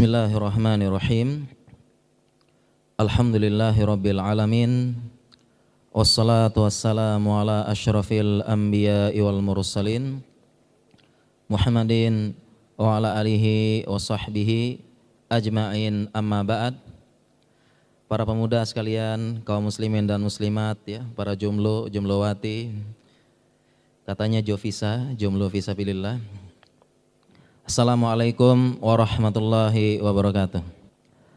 Bismillahirrahmanirrahim. Alhamdulillahi rabbil alamin. Wassalatu wassalamu ala asyrafil anbiya wal mursalin. Muhammadin wa ala alihi wa sahbihi ajma'in amma ba'd. Para pemuda sekalian, kaum muslimin dan muslimat ya, para jumlo, jumlowati. Katanya Jovisa, jumlo fisabilillah. Assalamualaikum warahmatullahi wabarakatuh.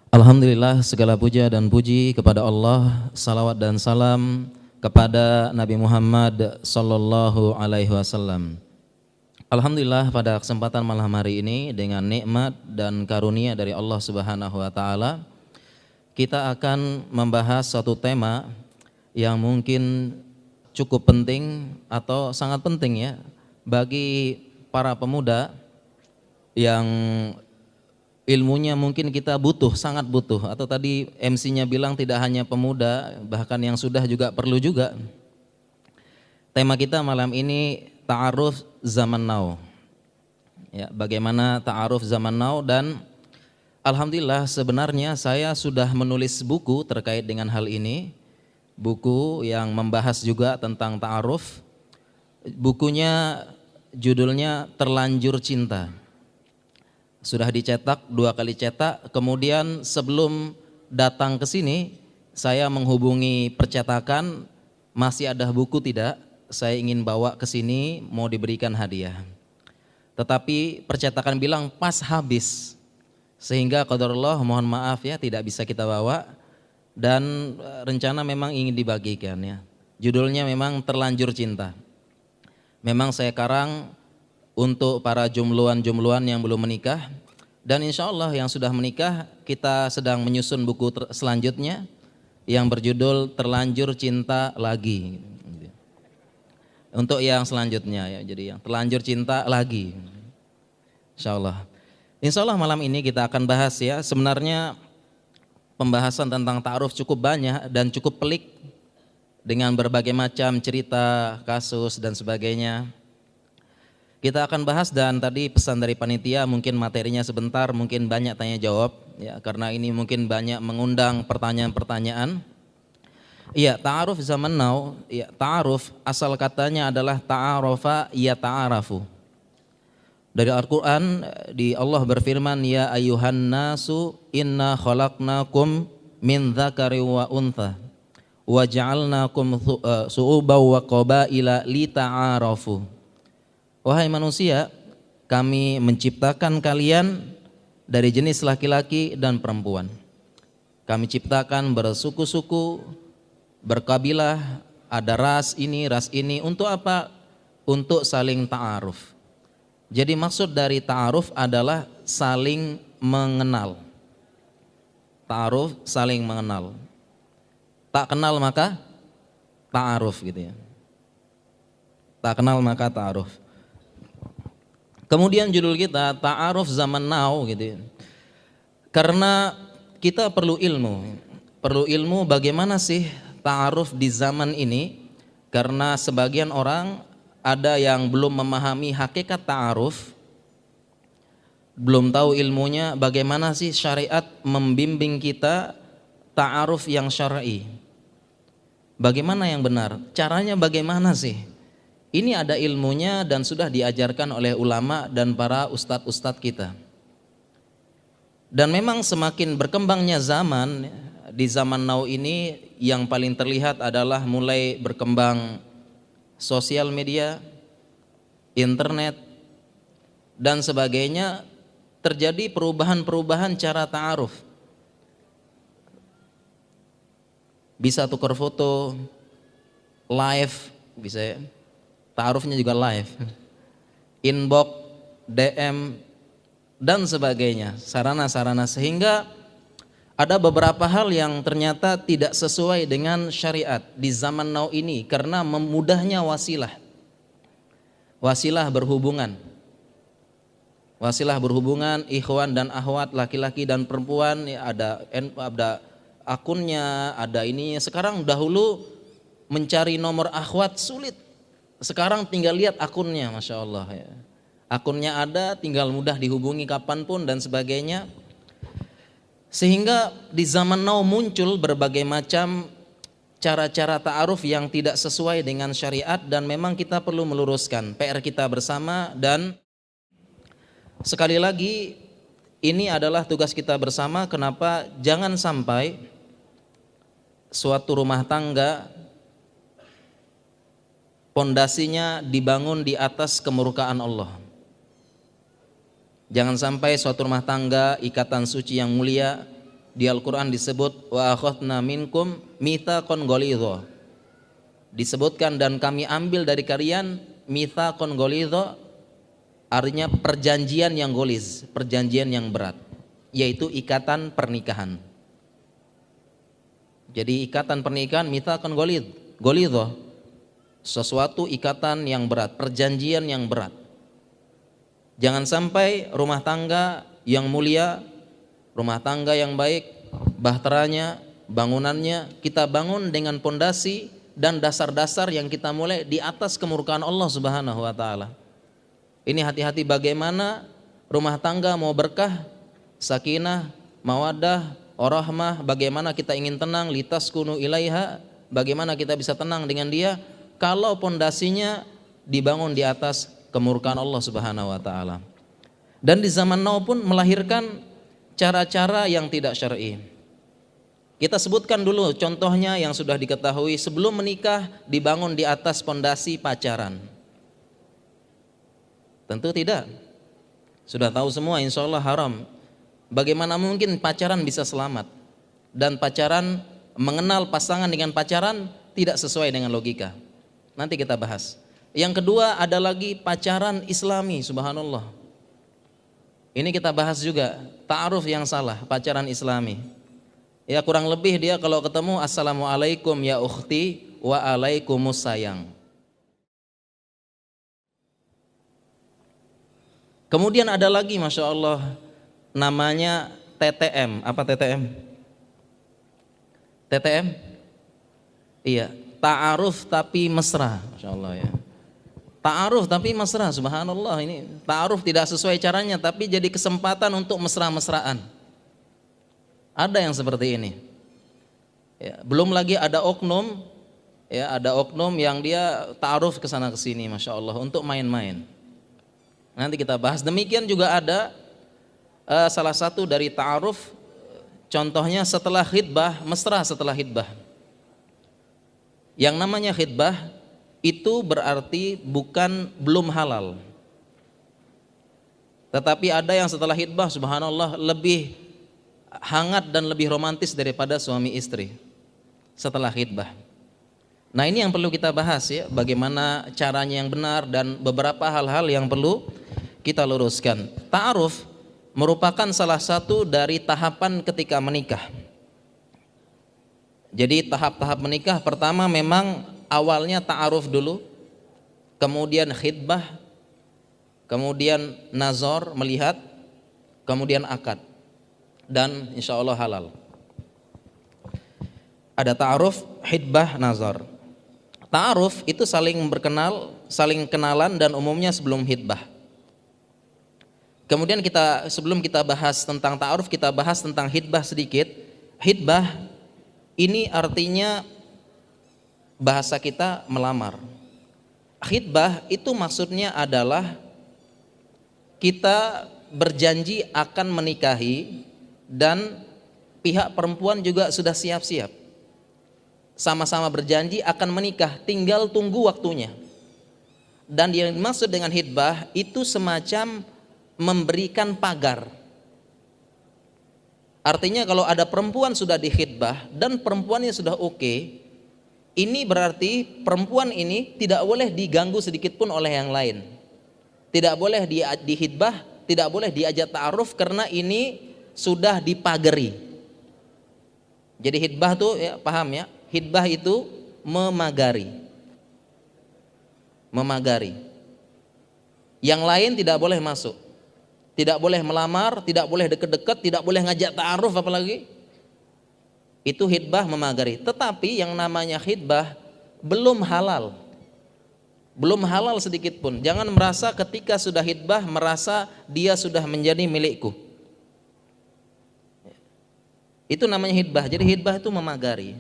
Alhamdulillah segala puja dan puji kepada Allah, salawat dan salam kepada Nabi Muhammad sallallahu alaihi wasallam. Alhamdulillah pada kesempatan malam hari ini dengan nikmat dan karunia dari Allah Subhanahu wa taala kita akan membahas satu tema yang mungkin cukup penting atau sangat penting ya bagi para pemuda yang ilmunya mungkin kita butuh, sangat butuh. Atau tadi MC-nya bilang tidak hanya pemuda, bahkan yang sudah juga perlu juga. Tema kita malam ini ta'aruf zaman now. Ya, bagaimana ta'aruf zaman now dan alhamdulillah sebenarnya saya sudah menulis buku terkait dengan hal ini. Buku yang membahas juga tentang ta'aruf. Bukunya judulnya Terlanjur Cinta sudah dicetak dua kali cetak. Kemudian sebelum datang ke sini, saya menghubungi percetakan masih ada buku tidak? Saya ingin bawa ke sini mau diberikan hadiah. Tetapi percetakan bilang pas habis. Sehingga qadarullah mohon maaf ya tidak bisa kita bawa dan e, rencana memang ingin dibagikan ya. Judulnya memang terlanjur cinta. Memang saya karang untuk para jumluan-jumluan yang belum menikah dan insya Allah yang sudah menikah kita sedang menyusun buku selanjutnya yang berjudul Terlanjur Cinta Lagi. Untuk yang selanjutnya ya, jadi yang terlanjur cinta lagi. Insya Allah. Insya Allah malam ini kita akan bahas ya, sebenarnya pembahasan tentang ta'aruf cukup banyak dan cukup pelik dengan berbagai macam cerita, kasus dan sebagainya. Kita akan bahas dan tadi pesan dari panitia mungkin materinya sebentar, mungkin banyak tanya jawab ya karena ini mungkin banyak mengundang pertanyaan-pertanyaan. Iya, ta'aruf zaman now, ya ta'aruf asal katanya adalah ta'arofa ya ta'arafu. Dari Al-Qur'an di Allah berfirman ya ayuhan nasu inna khalaqnakum min dzakari wa untha wa ja'alnakum uh, su'uban wa qabaila lita'arafu. Wahai manusia, kami menciptakan kalian dari jenis laki-laki dan perempuan. Kami ciptakan bersuku-suku, berkabilah, ada ras ini, ras ini. Untuk apa? Untuk saling ta'aruf. Jadi maksud dari ta'aruf adalah saling mengenal. Ta'aruf saling mengenal. Tak kenal maka ta'aruf gitu ya. Tak kenal maka ta'aruf. Kemudian judul kita ta'aruf zaman now gitu. Ya. Karena kita perlu ilmu. Perlu ilmu bagaimana sih ta'aruf di zaman ini? Karena sebagian orang ada yang belum memahami hakikat ta'aruf, belum tahu ilmunya bagaimana sih syariat membimbing kita ta'aruf yang syar'i. Bagaimana yang benar? Caranya bagaimana sih? Ini ada ilmunya dan sudah diajarkan oleh ulama dan para ustadz-ustadz kita. Dan memang semakin berkembangnya zaman, di zaman now ini yang paling terlihat adalah mulai berkembang sosial media, internet, dan sebagainya terjadi perubahan-perubahan cara ta'aruf. Bisa tukar foto, live, bisa ya Ta'arufnya juga live. Inbox, DM, dan sebagainya. Sarana-sarana sehingga ada beberapa hal yang ternyata tidak sesuai dengan syariat di zaman now ini karena memudahnya wasilah. Wasilah berhubungan. Wasilah berhubungan ikhwan dan ahwat laki-laki dan perempuan ya ada ada akunnya, ada ini. Sekarang dahulu mencari nomor akhwat sulit. Sekarang tinggal lihat akunnya, masya Allah ya. Akunnya ada, tinggal mudah dihubungi kapan pun dan sebagainya. Sehingga di zaman now muncul berbagai macam cara-cara ta'aruf yang tidak sesuai dengan syariat dan memang kita perlu meluruskan PR kita bersama dan sekali lagi ini adalah tugas kita bersama kenapa jangan sampai suatu rumah tangga pondasinya dibangun di atas kemurkaan Allah. Jangan sampai suatu rumah tangga ikatan suci yang mulia di Al-Qur'an disebut wa akhadna minkum mitsaqan ghalidha. Disebutkan dan kami ambil dari kalian mitsaqan ghalidha artinya perjanjian yang goliz, perjanjian yang berat, yaitu ikatan pernikahan. Jadi ikatan pernikahan mitsaqan ghalidh, ghalidha sesuatu ikatan yang berat, perjanjian yang berat. Jangan sampai rumah tangga yang mulia, rumah tangga yang baik, bahteranya, bangunannya kita bangun dengan pondasi dan dasar-dasar yang kita mulai di atas kemurkaan Allah Subhanahu wa taala. Ini hati-hati bagaimana rumah tangga mau berkah, sakinah, mawadah, orahmah, bagaimana kita ingin tenang, litas kunu ilaiha, bagaimana kita bisa tenang dengan dia kalau pondasinya dibangun di atas kemurkaan Allah Subhanahu wa taala. Dan di zaman now pun melahirkan cara-cara yang tidak syar'i. Kita sebutkan dulu contohnya yang sudah diketahui sebelum menikah dibangun di atas pondasi pacaran. Tentu tidak. Sudah tahu semua insya Allah haram. Bagaimana mungkin pacaran bisa selamat? Dan pacaran mengenal pasangan dengan pacaran tidak sesuai dengan logika. Nanti kita bahas. Yang kedua ada lagi pacaran islami, subhanallah. Ini kita bahas juga, ta'aruf yang salah, pacaran islami. Ya kurang lebih dia kalau ketemu Assalamualaikum ya ukhti wa alaikumus sayang. Kemudian ada lagi Masya Allah namanya TTM. Apa TTM? TTM? Iya, ta'aruf tapi mesra. Masya Allah ya. Ta'aruf tapi mesra, subhanallah ini ta'aruf tidak sesuai caranya tapi jadi kesempatan untuk mesra-mesraan. Ada yang seperti ini. Ya, belum lagi ada oknum, ya ada oknum yang dia ta'aruf ke sana ke sini, masya Allah untuk main-main. Nanti kita bahas. Demikian juga ada uh, salah satu dari ta'aruf, contohnya setelah khidbah, mesra setelah khidbah. Yang namanya khidbah itu berarti bukan belum halal. Tetapi ada yang setelah hitbah subhanallah lebih hangat dan lebih romantis daripada suami istri setelah hitbah. Nah ini yang perlu kita bahas ya, bagaimana caranya yang benar dan beberapa hal-hal yang perlu kita luruskan. Ta'aruf merupakan salah satu dari tahapan ketika menikah. Jadi tahap-tahap menikah pertama memang awalnya ta'aruf dulu, kemudian khidbah, kemudian nazar melihat, kemudian akad dan insya Allah halal. Ada ta'aruf, khidbah, nazar. Ta'aruf itu saling berkenal, saling kenalan dan umumnya sebelum khidbah. Kemudian kita sebelum kita bahas tentang ta'aruf, kita bahas tentang khidbah sedikit. Khidbah ini artinya bahasa kita melamar. Khidbah itu maksudnya adalah kita berjanji akan menikahi dan pihak perempuan juga sudah siap-siap. Sama-sama berjanji akan menikah, tinggal tunggu waktunya. Dan yang dimaksud dengan khidbah itu semacam memberikan pagar. Artinya kalau ada perempuan sudah di khidbah dan perempuannya sudah oke, okay, ini berarti perempuan ini tidak boleh diganggu sedikit pun oleh yang lain. Tidak boleh di, dihidbah, tidak boleh diajak ta'aruf karena ini sudah dipagari. Jadi hidbah tuh ya paham ya? Hidbah itu memagari. Memagari. Yang lain tidak boleh masuk. Tidak boleh melamar, tidak boleh deket-deket, tidak boleh ngajak ta'aruf apalagi itu hitbah memagari. Tetapi yang namanya hitbah belum halal. Belum halal sedikit pun. Jangan merasa ketika sudah hitbah merasa dia sudah menjadi milikku. Itu namanya hitbah. Jadi hitbah itu memagari.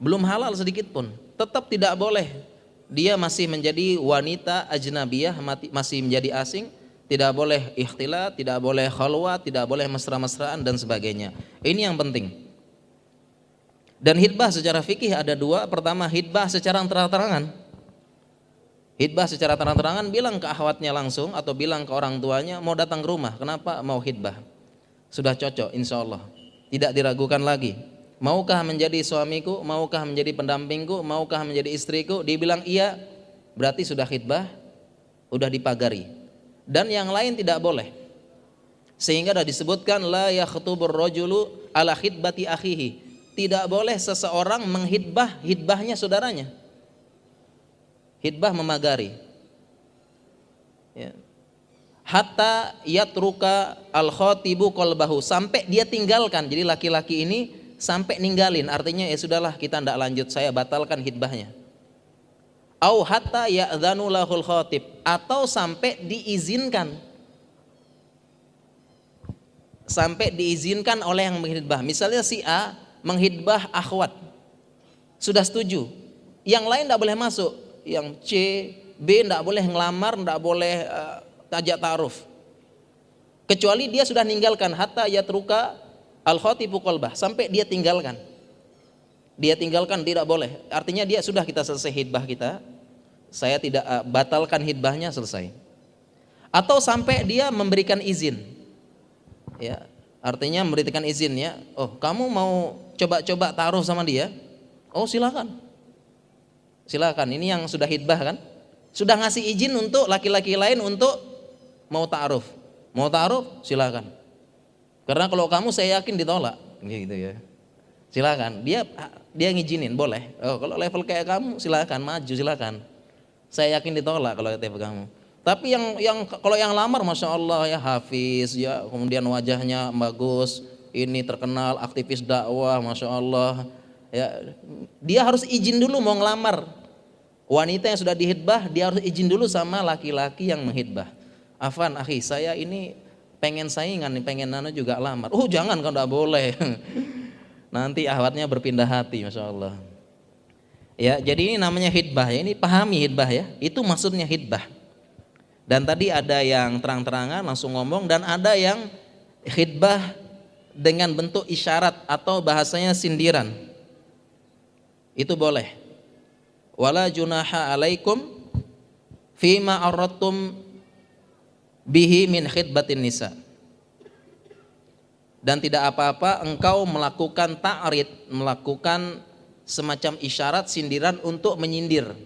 Belum halal sedikit pun. Tetap tidak boleh. Dia masih menjadi wanita ajnabiyah, masih menjadi asing. Tidak boleh ikhtilat, tidak boleh khalwat, tidak boleh mesra-mesraan dan sebagainya. Ini yang penting. Dan hitbah secara fikih ada dua. Pertama hitbah secara terang-terangan. Hitbah secara terang-terangan bilang ke ahwatnya langsung atau bilang ke orang tuanya mau datang ke rumah. Kenapa mau hitbah? Sudah cocok insya Allah. Tidak diragukan lagi. Maukah menjadi suamiku? Maukah menjadi pendampingku? Maukah menjadi istriku? Dibilang iya, berarti sudah khidbah, sudah dipagari. Dan yang lain tidak boleh. Sehingga sudah disebutkan la yakhtubur rajulu ala khidbati akhihi. Tidak boleh seseorang menghidbah hidbahnya saudaranya. Hidbah memagari. Ya hatta yatruka al khatibu qalbahu sampai dia tinggalkan. Jadi laki-laki ini sampai ninggalin artinya ya sudahlah kita tidak lanjut saya batalkan hitbahnya. Au hatta ya'dzanu lahul khatib atau sampai diizinkan sampai diizinkan oleh yang menghidbah. Misalnya si A menghidbah akhwat. Sudah setuju. Yang lain tidak boleh masuk. Yang C, B tidak boleh ngelamar, tidak boleh uh, tajak ta'aruf. Kecuali dia sudah ninggalkan hatta yatruka al khatibu qalbah sampai dia tinggalkan. Dia tinggalkan tidak boleh. Artinya dia sudah kita selesai hidbah kita. Saya tidak uh, batalkan hidbahnya selesai. Atau sampai dia memberikan izin. Ya, artinya memberikan izin ya. Oh, kamu mau coba-coba taruh sama dia? Oh, silakan. Silakan. Ini yang sudah hidbah kan? Sudah ngasih izin untuk laki-laki lain untuk mau ta'aruf. Mau ta'aruf silakan. Karena kalau kamu saya yakin ditolak, gitu ya. Silakan. Dia dia ngizinin, boleh. Oh, kalau level kayak kamu silakan maju silakan. Saya yakin ditolak kalau level kamu. Tapi yang yang kalau yang lamar masya Allah ya Hafiz ya kemudian wajahnya bagus ini terkenal aktivis dakwah masya Allah ya dia harus izin dulu mau ngelamar wanita yang sudah dihidbah dia harus izin dulu sama laki-laki yang menghidbah Afan, akhi, saya ini pengen saingan pengen nano juga lamar. Oh jangan kalau tidak boleh. Nanti ahwatnya berpindah hati, masya Allah. Ya, jadi ini namanya hidbah ya. Ini pahami hidbah ya. Itu maksudnya hidbah. Dan tadi ada yang terang-terangan langsung ngomong dan ada yang hidbah dengan bentuk isyarat atau bahasanya sindiran. Itu boleh. Wala junaha alaikum fima aradtum bihi min khidbatin nisa dan tidak apa-apa engkau melakukan ta'rid melakukan semacam isyarat sindiran untuk menyindir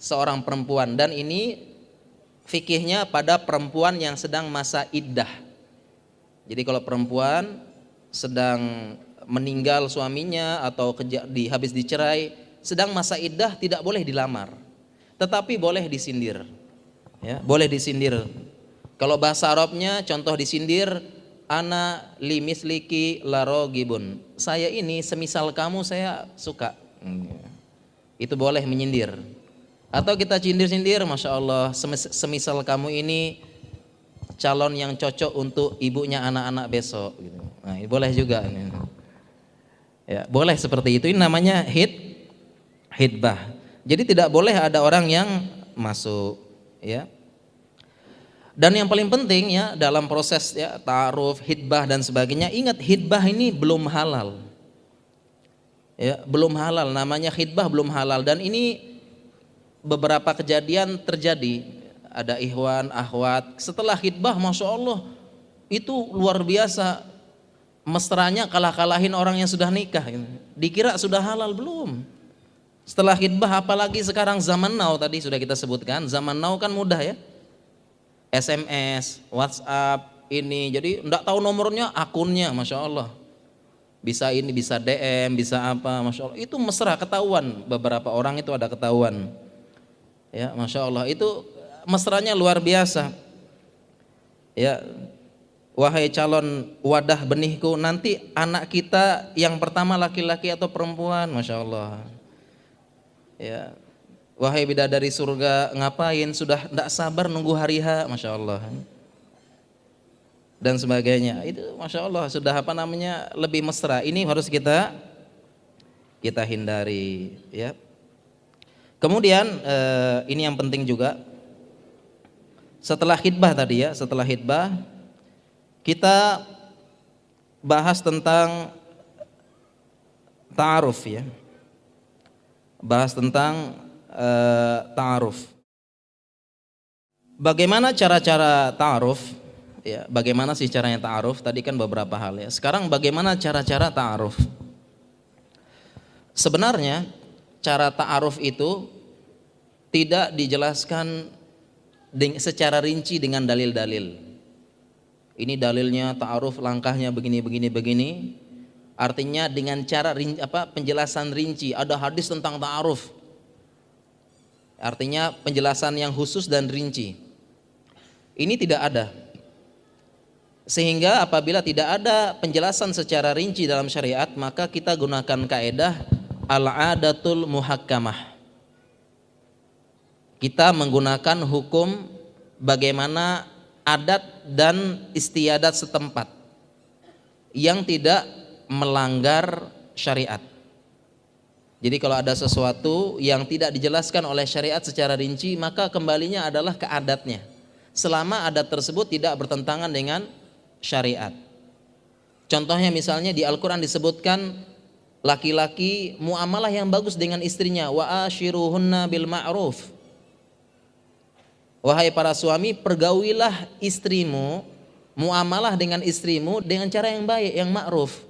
seorang perempuan. Dan ini fikihnya pada perempuan yang sedang masa iddah. Jadi kalau perempuan sedang meninggal suaminya atau di, habis dicerai sedang masa iddah tidak boleh dilamar. Tetapi boleh disindir. Ya boleh disindir. Kalau bahasa Arabnya contoh disindir ana limis liki laro gibun. Saya ini semisal kamu saya suka. Hmm. Itu boleh menyindir. Atau kita sindir-sindir, masya Allah, semisal kamu ini calon yang cocok untuk ibunya anak-anak besok. Gitu. Nah, boleh juga. Ya, boleh seperti itu. Ini namanya hit, hitbah. Jadi tidak boleh ada orang yang masuk, ya dan yang paling penting ya dalam proses ya taruh, hitbah dan sebagainya, ingat hitbah ini belum halal. Ya, belum halal namanya hitbah belum halal. Dan ini beberapa kejadian terjadi. Ada ikhwan, ahwat setelah hitbah Masya Allah itu luar biasa. Mesranya kalah-kalahin orang yang sudah nikah. Dikira sudah halal belum? Setelah hitbah apalagi sekarang zaman now tadi sudah kita sebutkan zaman now kan mudah ya SMS, WhatsApp, ini. Jadi enggak tahu nomornya, akunnya, Masya Allah. Bisa ini, bisa DM, bisa apa, Masya Allah. Itu mesra, ketahuan. Beberapa orang itu ada ketahuan. Ya, Masya Allah. Itu mesranya luar biasa. Ya, wahai calon wadah benihku, nanti anak kita yang pertama laki-laki atau perempuan, Masya Allah. Ya, Wahai bidadari surga, ngapain? Sudah tidak sabar nunggu hari H, Masya Allah. dan sebagainya. Itu masya Allah sudah apa namanya lebih mesra. Ini harus kita kita hindari ya. Kemudian eh, ini yang penting juga setelah khidbah tadi ya, setelah khidbah kita bahas tentang ta'aruf ya. Bahas tentang uh, ta'aruf. Bagaimana cara-cara ta'aruf? Ya, bagaimana sih caranya ta'aruf? Tadi kan beberapa hal ya. Sekarang bagaimana cara-cara ta'aruf? Sebenarnya cara ta'aruf itu tidak dijelaskan secara rinci dengan dalil-dalil. Ini dalilnya ta'aruf langkahnya begini begini begini. Artinya dengan cara apa penjelasan rinci, ada hadis tentang ta'aruf. Artinya penjelasan yang khusus dan rinci. Ini tidak ada. Sehingga apabila tidak ada penjelasan secara rinci dalam syariat, maka kita gunakan kaedah al-adatul muhakkamah. Kita menggunakan hukum bagaimana adat dan istiadat setempat yang tidak melanggar syariat. Jadi kalau ada sesuatu yang tidak dijelaskan oleh syariat secara rinci, maka kembalinya adalah ke adatnya. Selama adat tersebut tidak bertentangan dengan syariat. Contohnya misalnya di Al-Quran disebutkan laki-laki muamalah yang bagus dengan istrinya wa ashiruhunna bil ma'ruf Wahai para suami, pergaulilah istrimu, muamalah dengan istrimu dengan cara yang baik, yang ma'ruf.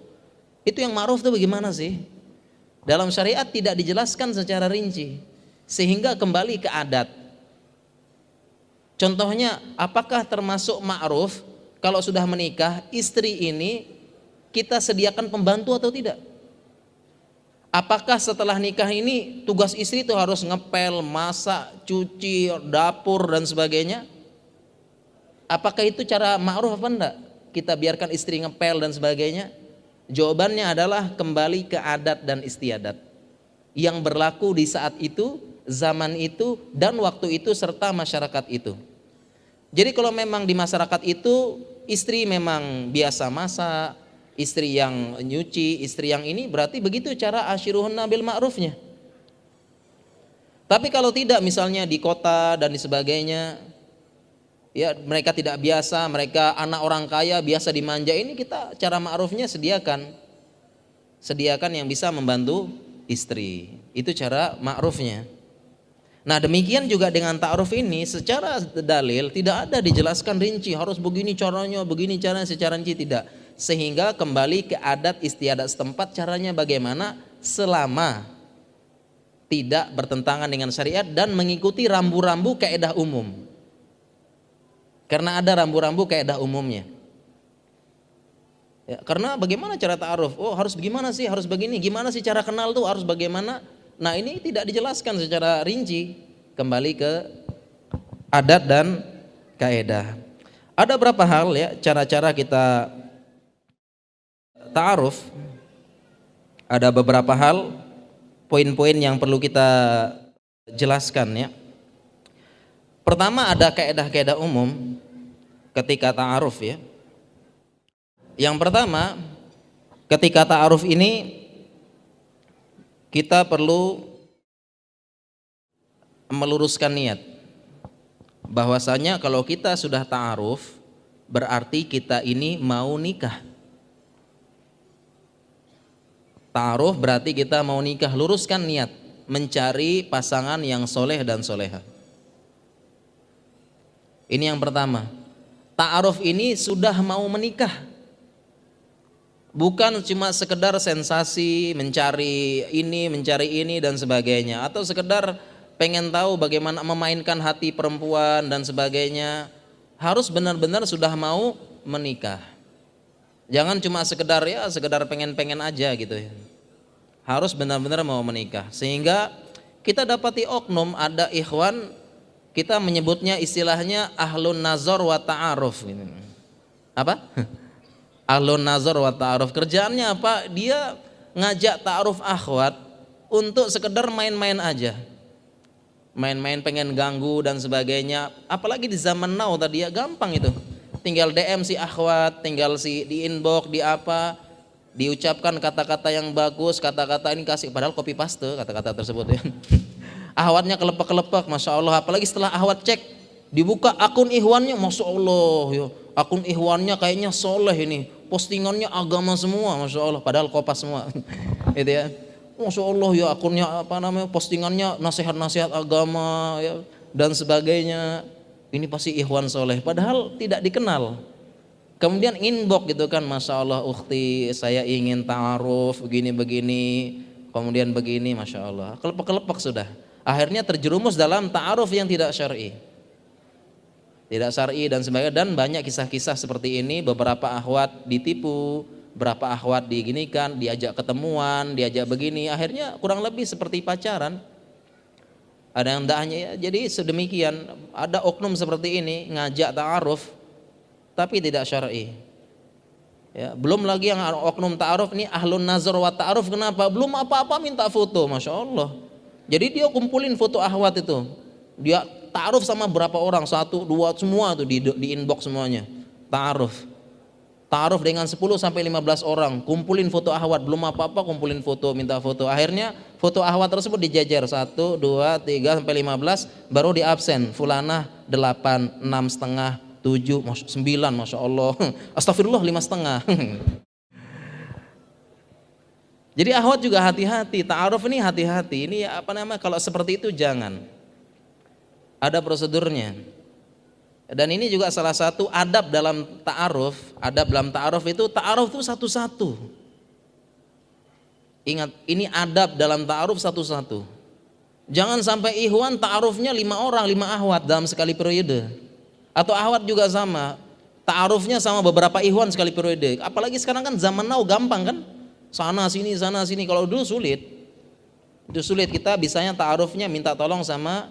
Itu yang ma'ruf itu bagaimana sih? Dalam syariat tidak dijelaskan secara rinci. Sehingga kembali ke adat. Contohnya, apakah termasuk ma'ruf kalau sudah menikah, istri ini kita sediakan pembantu atau tidak? Apakah setelah nikah ini tugas istri itu harus ngepel, masak, cuci, dapur dan sebagainya? Apakah itu cara ma'ruf apa enggak? Kita biarkan istri ngepel dan sebagainya? Jawabannya adalah kembali ke adat dan istiadat yang berlaku di saat itu, zaman itu, dan waktu itu serta masyarakat itu. Jadi kalau memang di masyarakat itu istri memang biasa masak, istri yang nyuci, istri yang ini berarti begitu cara asyiruhun nabil ma'rufnya. Tapi kalau tidak misalnya di kota dan di sebagainya, ya mereka tidak biasa, mereka anak orang kaya biasa dimanja ini kita cara ma'rufnya sediakan. Sediakan yang bisa membantu istri. Itu cara ma'rufnya. Nah demikian juga dengan ta'aruf ini secara dalil tidak ada dijelaskan rinci harus begini caranya, begini caranya secara rinci tidak sehingga kembali ke adat istiadat setempat caranya bagaimana selama tidak bertentangan dengan syariat dan mengikuti rambu-rambu kaedah umum. Karena ada rambu-rambu kaedah umumnya. Ya, karena bagaimana cara ta'aruf? Oh harus bagaimana sih? Harus begini. Gimana sih cara kenal tuh? Harus bagaimana? Nah ini tidak dijelaskan secara rinci. Kembali ke adat dan kaedah. Ada berapa hal ya cara-cara kita ta'aruf ada beberapa hal poin-poin yang perlu kita jelaskan ya. Pertama ada kaedah-kaedah umum ketika ta'aruf ya. Yang pertama ketika ta'aruf ini kita perlu meluruskan niat. Bahwasanya kalau kita sudah ta'aruf berarti kita ini mau nikah. Ta'aruf berarti kita mau nikah, luruskan niat mencari pasangan yang soleh dan soleha. Ini yang pertama. Ta'aruf ini sudah mau menikah. Bukan cuma sekedar sensasi mencari ini, mencari ini dan sebagainya. Atau sekedar pengen tahu bagaimana memainkan hati perempuan dan sebagainya. Harus benar-benar sudah mau menikah. Jangan cuma sekedar ya sekedar pengen-pengen aja gitu ya. Harus benar-benar mau menikah. Sehingga kita dapati oknum ada ikhwan kita menyebutnya istilahnya ahlun nazar wa ta'aruf. Apa? ahlun nazar wa ta'aruf. Kerjaannya apa? Dia ngajak ta'aruf akhwat untuk sekedar main-main aja. Main-main pengen ganggu dan sebagainya. Apalagi di zaman now tadi ya gampang itu tinggal DM si akhwat, tinggal si di inbox, di apa, diucapkan kata-kata yang bagus, kata-kata ini kasih padahal copy paste kata-kata tersebut ya. Ahwatnya kelepek-kelepek, masya Allah. Apalagi setelah ahwat cek, dibuka akun ihwannya, masya Allah. Ya. Akun ihwannya kayaknya soleh ini, postingannya agama semua, masya Allah. Padahal kopas semua, itu ya. Masya Allah ya akunnya apa namanya postingannya nasihat-nasihat agama ya dan sebagainya. Ini pasti ikhwan soleh. Padahal tidak dikenal. Kemudian inbox gitu kan, masya Allah ukti saya ingin ta'aruf begini-begini, kemudian begini, masya Allah. Kelepek-kelepek sudah. Akhirnya terjerumus dalam ta'aruf yang tidak syar'i. Tidak syar'i dan sebagainya dan banyak kisah-kisah seperti ini beberapa ahwat ditipu, berapa ahwat diginikan, diajak ketemuan, diajak begini, akhirnya kurang lebih seperti pacaran. Ada yang hanya ya, jadi sedemikian, ada oknum seperti ini ngajak ta'aruf tapi tidak syar'i. Ya, belum lagi yang oknum ta'aruf ini ahlun nazar wa ta'aruf kenapa? Belum apa-apa minta foto, Masya Allah. Jadi dia kumpulin foto ahwat itu. Dia ta'aruf sama berapa orang, satu, dua, semua tuh di, di inbox semuanya. Ta'aruf. Ta'aruf dengan 10 sampai 15 orang, kumpulin foto ahwat, belum apa-apa kumpulin foto, minta foto. Akhirnya foto ahwat tersebut dijajar 1, 2, 3 sampai 15, baru di absen. Fulanah 8, 6 setengah, 7, 9, Masya Allah. Astagfirullah 5 setengah. Jadi ahwat juga hati-hati, ta'aruf ini hati-hati. Ini apa namanya kalau seperti itu jangan. Ada prosedurnya. Dan ini juga salah satu adab dalam ta'aruf. Adab dalam ta'aruf itu ta'aruf itu satu-satu. Ingat, ini adab dalam ta'aruf satu-satu. Jangan sampai ihwan ta'arufnya lima orang, lima ahwat dalam sekali periode. Atau ahwat juga sama. Ta'arufnya sama beberapa ihwan sekali periode. Apalagi sekarang kan zaman now gampang kan. Sana sini, sana sini. Kalau dulu sulit. Itu sulit kita bisanya ta'arufnya minta tolong sama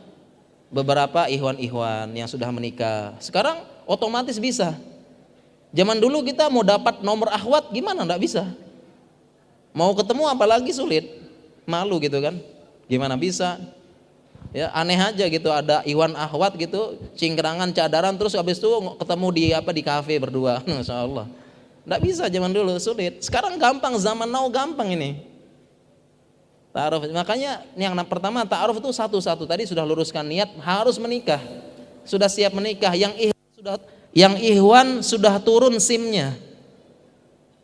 beberapa ihwan-ihwan yang sudah menikah. Sekarang otomatis bisa. Zaman dulu kita mau dapat nomor akhwat gimana? Enggak bisa. Mau ketemu apalagi sulit. Malu gitu kan. Gimana bisa? Ya aneh aja gitu ada Iwan Ahwat gitu, cingkrangan cadaran terus habis itu ketemu di apa di kafe berdua. Masya Enggak bisa zaman dulu sulit. Sekarang gampang zaman now gampang ini. Ta'aruf. Makanya yang pertama ta'aruf itu satu-satu. Tadi sudah luruskan niat harus menikah. Sudah siap menikah. Yang ihwan sudah yang ihwan sudah turun SIM-nya.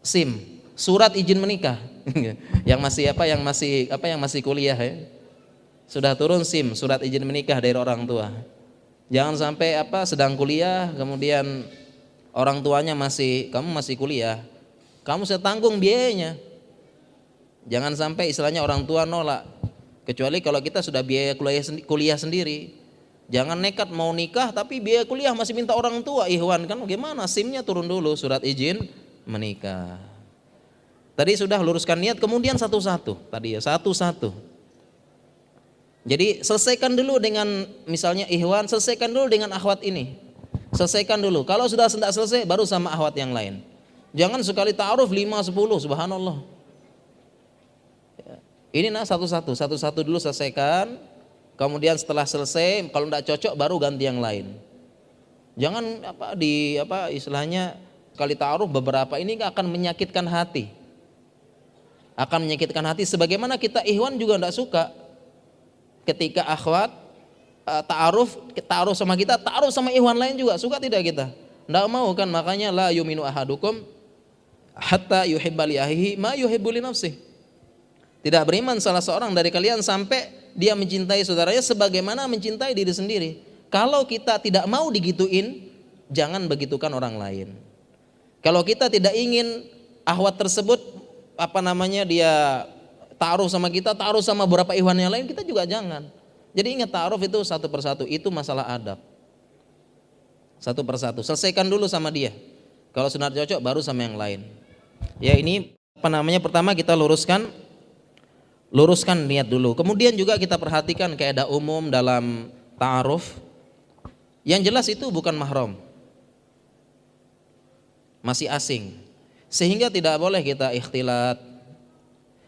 SIM, surat izin menikah. yang masih apa? Yang masih apa? Yang masih kuliah ya. Sudah turun SIM, surat izin menikah dari orang tua. Jangan sampai apa sedang kuliah kemudian orang tuanya masih kamu masih kuliah. Kamu saya tanggung biayanya. Jangan sampai istilahnya orang tua nolak. Kecuali kalau kita sudah biaya kuliah, kuliah sendiri. Jangan nekat mau nikah tapi biaya kuliah masih minta orang tua. Ikhwan kan gimana? SIM-nya turun dulu surat izin menikah. Tadi sudah luruskan niat kemudian satu-satu. Tadi ya satu-satu. Jadi selesaikan dulu dengan misalnya ikhwan, selesaikan dulu dengan akhwat ini. Selesaikan dulu. Kalau sudah tidak selesai baru sama akhwat yang lain. Jangan sekali ta'aruf 5 10 subhanallah. Ini nah satu-satu, satu-satu dulu selesaikan. Kemudian setelah selesai, kalau tidak cocok baru ganti yang lain. Jangan apa di apa istilahnya kali taruh beberapa ini akan menyakitkan hati. Akan menyakitkan hati sebagaimana kita ikhwan juga tidak suka ketika akhwat uh, ta'aruf ta'aruf sama kita, ta'aruf sama ikhwan lain juga suka tidak kita? Tidak mau kan makanya la yuminu ahadukum hatta yuhibba li ma yuhibbu li nafsihi tidak beriman salah seorang dari kalian sampai dia mencintai saudaranya sebagaimana mencintai diri sendiri. Kalau kita tidak mau digituin, jangan begitukan orang lain. Kalau kita tidak ingin ahwat tersebut apa namanya dia taruh sama kita, taruh sama beberapa ikhwan yang lain, kita juga jangan. Jadi ingat taruh itu satu persatu, itu masalah adab. Satu persatu, selesaikan dulu sama dia. Kalau sudah cocok baru sama yang lain. Ya ini apa namanya pertama kita luruskan luruskan niat dulu. Kemudian juga kita perhatikan kaidah umum dalam ta'aruf. Yang jelas itu bukan mahram. Masih asing. Sehingga tidak boleh kita ikhtilat.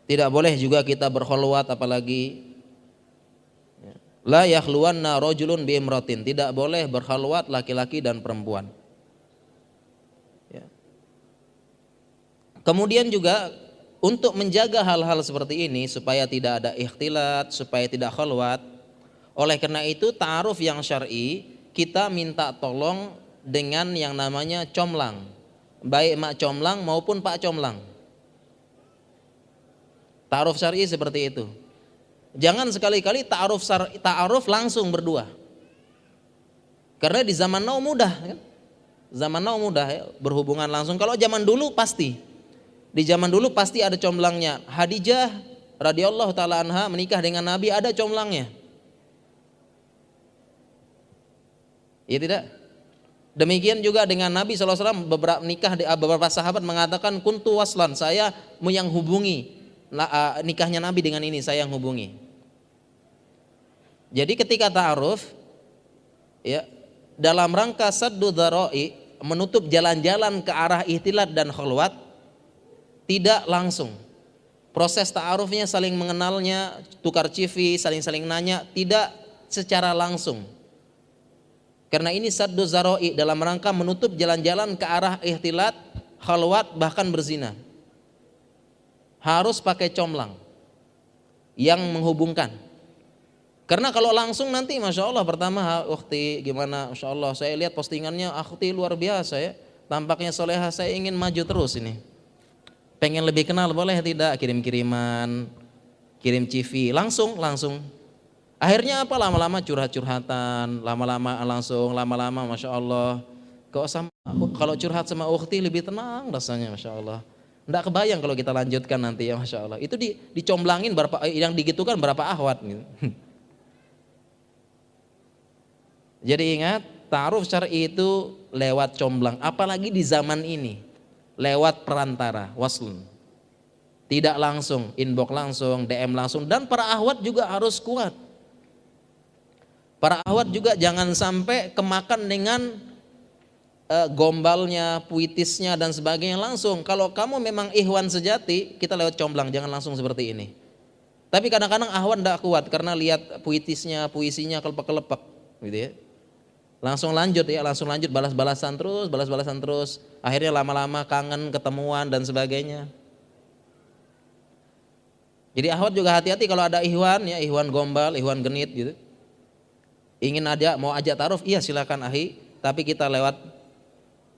Tidak boleh juga kita berholwat apalagi La yakhluwanna rojulun biimratin. Tidak boleh berhalwat laki-laki dan perempuan. Ya. Kemudian juga untuk menjaga hal-hal seperti ini supaya tidak ada ikhtilat, supaya tidak khalwat. Oleh karena itu ta'aruf yang syar'i kita minta tolong dengan yang namanya comlang. Baik mak comlang maupun pak comlang. Ta'aruf syar'i seperti itu. Jangan sekali-kali ta'aruf ta'aruf langsung berdua. Karena di zaman now mudah kan? Zaman now mudah ya, berhubungan langsung. Kalau zaman dulu pasti di zaman dulu pasti ada comblangnya. Hadijah radhiyallahu taala anha menikah dengan Nabi ada comblangnya. Iya tidak? Demikian juga dengan Nabi SAW beberapa nikah beberapa sahabat mengatakan kuntu waslan saya yang hubungi nikahnya Nabi dengan ini saya yang hubungi. Jadi ketika ta'aruf ya dalam rangka saddu dharai menutup jalan-jalan ke arah ihtilat dan khulwat tidak langsung. Proses ta'arufnya saling mengenalnya, tukar civi, saling-saling nanya, tidak secara langsung. Karena ini saddu zaroi dalam rangka menutup jalan-jalan ke arah ihtilat, khalwat, bahkan berzina. Harus pakai comlang yang menghubungkan. Karena kalau langsung nanti Masya Allah pertama ukti gimana Masya Allah saya lihat postingannya akhti luar biasa ya. Tampaknya soleha saya ingin maju terus ini. Pengen lebih kenal boleh tidak? Kirim-kiriman, kirim CV, langsung, langsung. Akhirnya apa? Lama-lama curhat-curhatan, lama-lama langsung, lama-lama Masya Allah. Kok sama, kalau curhat sama ukti lebih tenang rasanya Masya Allah. Tidak kebayang kalau kita lanjutkan nanti ya Masya Allah. Itu di, dicomblangin berapa, yang digitukan berapa ahwat gitu. Jadi ingat, ta'aruf syar'i itu lewat comblang. Apalagi di zaman ini lewat perantara waslun. Tidak langsung, inbox langsung, DM langsung dan para ahwat juga harus kuat. Para ahwat juga jangan sampai kemakan dengan uh, gombalnya, puitisnya dan sebagainya langsung. Kalau kamu memang ihwan sejati, kita lewat comblang, jangan langsung seperti ini. Tapi kadang-kadang ahwan tidak kuat karena lihat puitisnya, puisinya kelepek-kelepek, gitu ya. Langsung lanjut ya, langsung lanjut balas-balasan terus, balas-balasan terus. Akhirnya lama-lama kangen, ketemuan dan sebagainya. Jadi ahwat juga hati-hati kalau ada ihwan ya, ihwan gombal, ihwan genit gitu. Ingin aja mau ajak taruh, iya silakan ahi, tapi kita lewat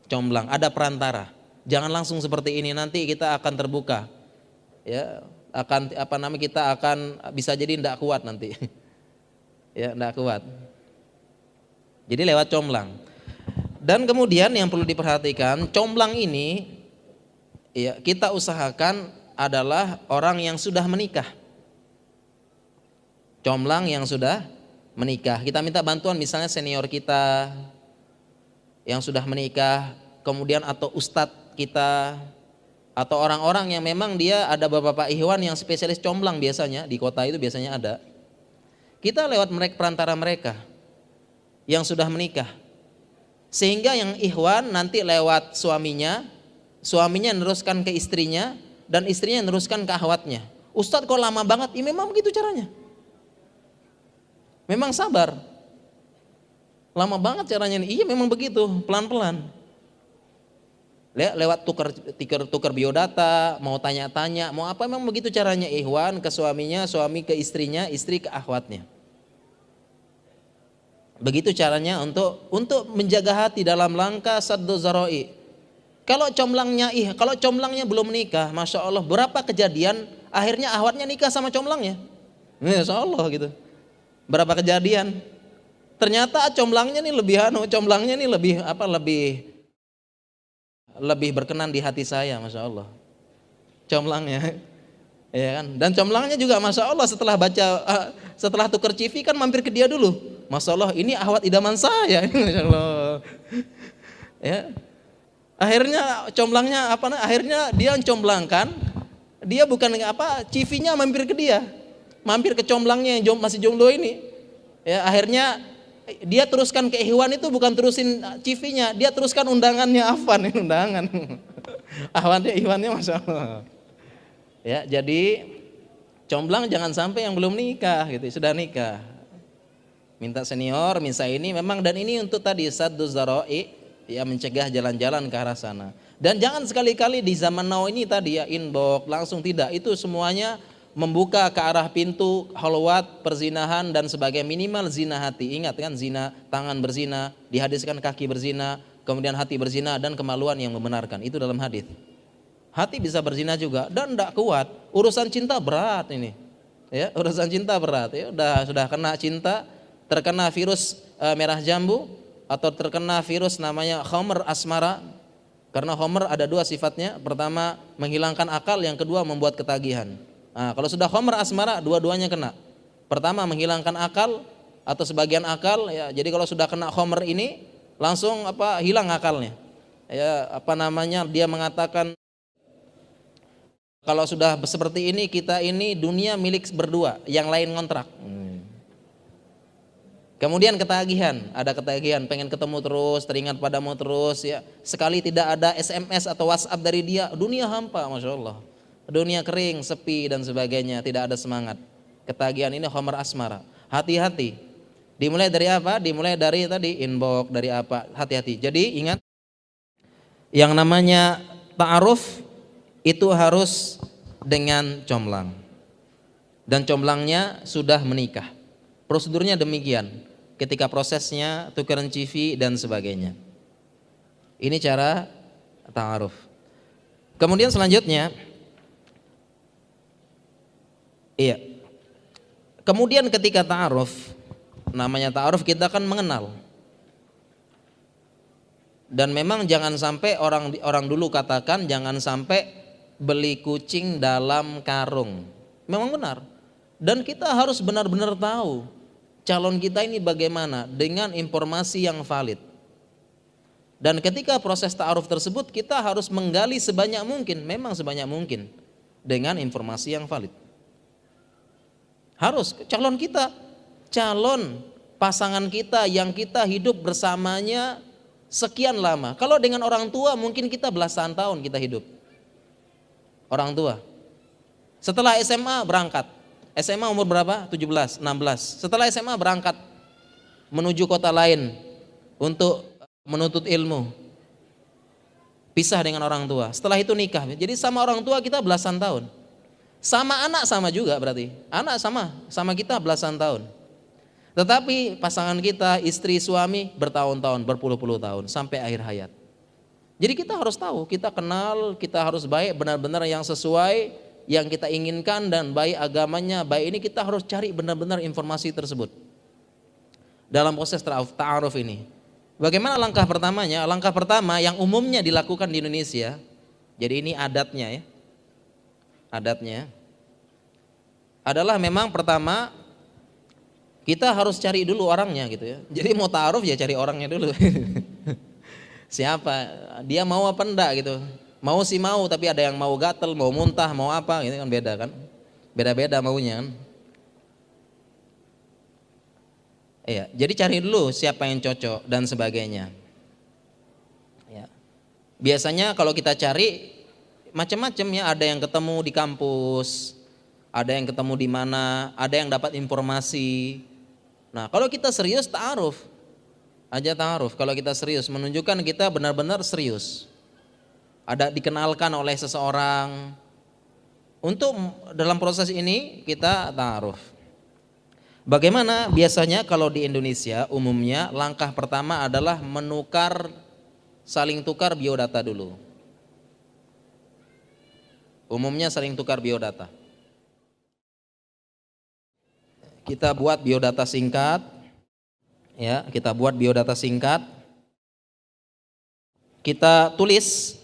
comblang, ada perantara. Jangan langsung seperti ini nanti kita akan terbuka. Ya, akan apa namanya kita akan bisa jadi tidak kuat nanti. ya, tidak kuat. Jadi lewat comblang. Dan kemudian yang perlu diperhatikan, comblang ini ya kita usahakan adalah orang yang sudah menikah. Comblang yang sudah menikah. Kita minta bantuan misalnya senior kita yang sudah menikah, kemudian atau ustadz kita atau orang-orang yang memang dia ada bapak-bapak ihwan yang spesialis comblang biasanya di kota itu biasanya ada. Kita lewat mereka perantara mereka yang sudah menikah. Sehingga yang ikhwan nanti lewat suaminya, suaminya meneruskan ke istrinya, dan istrinya meneruskan ke ahwatnya. Ustadz kok lama banget? Ya memang begitu caranya. Memang sabar. Lama banget caranya ini. Iya memang begitu, pelan-pelan. Le lewat tukar, tukar, tukar biodata, mau tanya-tanya, mau apa memang begitu caranya ikhwan ke suaminya, suami ke istrinya, istri ke ahwatnya. Begitu caranya untuk untuk menjaga hati dalam langkah saddu zaroi. Kalau comblangnya ih, kalau comblangnya belum menikah, masya Allah berapa kejadian akhirnya ahwatnya nikah sama comblangnya. Masya Allah gitu. Berapa kejadian? Ternyata comblangnya nih lebih anu, comblangnya nih lebih apa lebih lebih berkenan di hati saya, masya Allah. Comblangnya, ya kan? Dan comblangnya juga masya Allah setelah baca uh, setelah tukar CV kan mampir ke dia dulu. Masya Allah ini ahwat idaman saya. Masya Allah. Ya. Akhirnya comblangnya apa? Akhirnya dia comblangkan. Dia bukan apa? CV-nya mampir ke dia. Mampir ke comblangnya yang masih jomblo ini. Ya, akhirnya dia teruskan ke Ikhwan itu bukan terusin CV-nya, dia teruskan undangannya Afan, undangan. Ahwannya Ikhwannya Masya Allah. Ya, jadi Comblang jangan sampai yang belum nikah gitu, sudah nikah. Minta senior, minta ini memang dan ini untuk tadi saddu zaroi ya mencegah jalan-jalan ke arah sana. Dan jangan sekali-kali di zaman now ini tadi ya inbox langsung tidak. Itu semuanya membuka ke arah pintu halwat, perzinahan dan sebagai minimal zina hati. Ingat kan zina tangan berzina, dihadiskan kaki berzina, kemudian hati berzina dan kemaluan yang membenarkan. Itu dalam hadis. Hati bisa berzina juga dan tidak kuat. Urusan cinta berat ini. Ya, urusan cinta berat ya. Sudah sudah kena cinta, terkena virus e, merah jambu atau terkena virus namanya homer asmara. Karena homer ada dua sifatnya. Pertama menghilangkan akal, yang kedua membuat ketagihan. Nah, kalau sudah homer asmara, dua-duanya kena. Pertama menghilangkan akal atau sebagian akal, ya. Jadi kalau sudah kena homer ini, langsung apa hilang akalnya. Ya, apa namanya? Dia mengatakan kalau sudah seperti ini kita ini dunia milik berdua, yang lain ngontrak. Kemudian ketagihan, ada ketagihan, pengen ketemu terus, teringat padamu terus ya. Sekali tidak ada SMS atau WhatsApp dari dia, dunia hampa, masya Allah. Dunia kering, sepi dan sebagainya, tidak ada semangat. Ketagihan ini homer asmara. Hati-hati. Dimulai dari apa? Dimulai dari tadi inbox, dari apa? Hati-hati. Jadi ingat, yang namanya ta'aruf itu harus dengan comblang. Dan comblangnya sudah menikah. Prosedurnya demikian ketika prosesnya tukeran CV dan sebagainya. Ini cara ta'aruf. Kemudian selanjutnya iya. Kemudian ketika ta'aruf namanya ta'aruf kita akan mengenal. Dan memang jangan sampai orang orang dulu katakan jangan sampai beli kucing dalam karung. Memang benar. Dan kita harus benar-benar tahu calon kita ini bagaimana dengan informasi yang valid. Dan ketika proses ta'aruf tersebut kita harus menggali sebanyak mungkin, memang sebanyak mungkin dengan informasi yang valid. Harus calon kita, calon pasangan kita yang kita hidup bersamanya sekian lama. Kalau dengan orang tua mungkin kita belasan tahun kita hidup. Orang tua. Setelah SMA berangkat, SMA umur berapa? 17, 16. Setelah SMA berangkat menuju kota lain untuk menuntut ilmu. Pisah dengan orang tua. Setelah itu nikah. Jadi sama orang tua kita belasan tahun. Sama anak sama juga berarti. Anak sama, sama kita belasan tahun. Tetapi pasangan kita, istri, suami bertahun-tahun, berpuluh-puluh tahun sampai akhir hayat. Jadi kita harus tahu, kita kenal, kita harus baik benar-benar yang sesuai yang kita inginkan dan baik agamanya, baik ini kita harus cari benar-benar informasi tersebut. Dalam proses ta'aruf ini. Bagaimana langkah pertamanya? Langkah pertama yang umumnya dilakukan di Indonesia. Jadi ini adatnya ya. Adatnya adalah memang pertama kita harus cari dulu orangnya gitu ya. Jadi mau ta'aruf ya cari orangnya dulu. Siapa? Dia mau apa enggak gitu. Mau sih mau, tapi ada yang mau gatel, mau muntah, mau apa, ini kan beda kan. Beda-beda maunya kan. Iya, jadi cari dulu siapa yang cocok dan sebagainya. Ya. Biasanya kalau kita cari macam-macam ya, ada yang ketemu di kampus, ada yang ketemu di mana, ada yang dapat informasi. Nah, kalau kita serius ta'aruf, aja ta'aruf. Kalau kita serius menunjukkan kita benar-benar serius ada dikenalkan oleh seseorang. Untuk dalam proses ini kita taruh. Bagaimana biasanya kalau di Indonesia umumnya langkah pertama adalah menukar saling tukar biodata dulu. Umumnya saling tukar biodata. Kita buat biodata singkat, ya kita buat biodata singkat. Kita tulis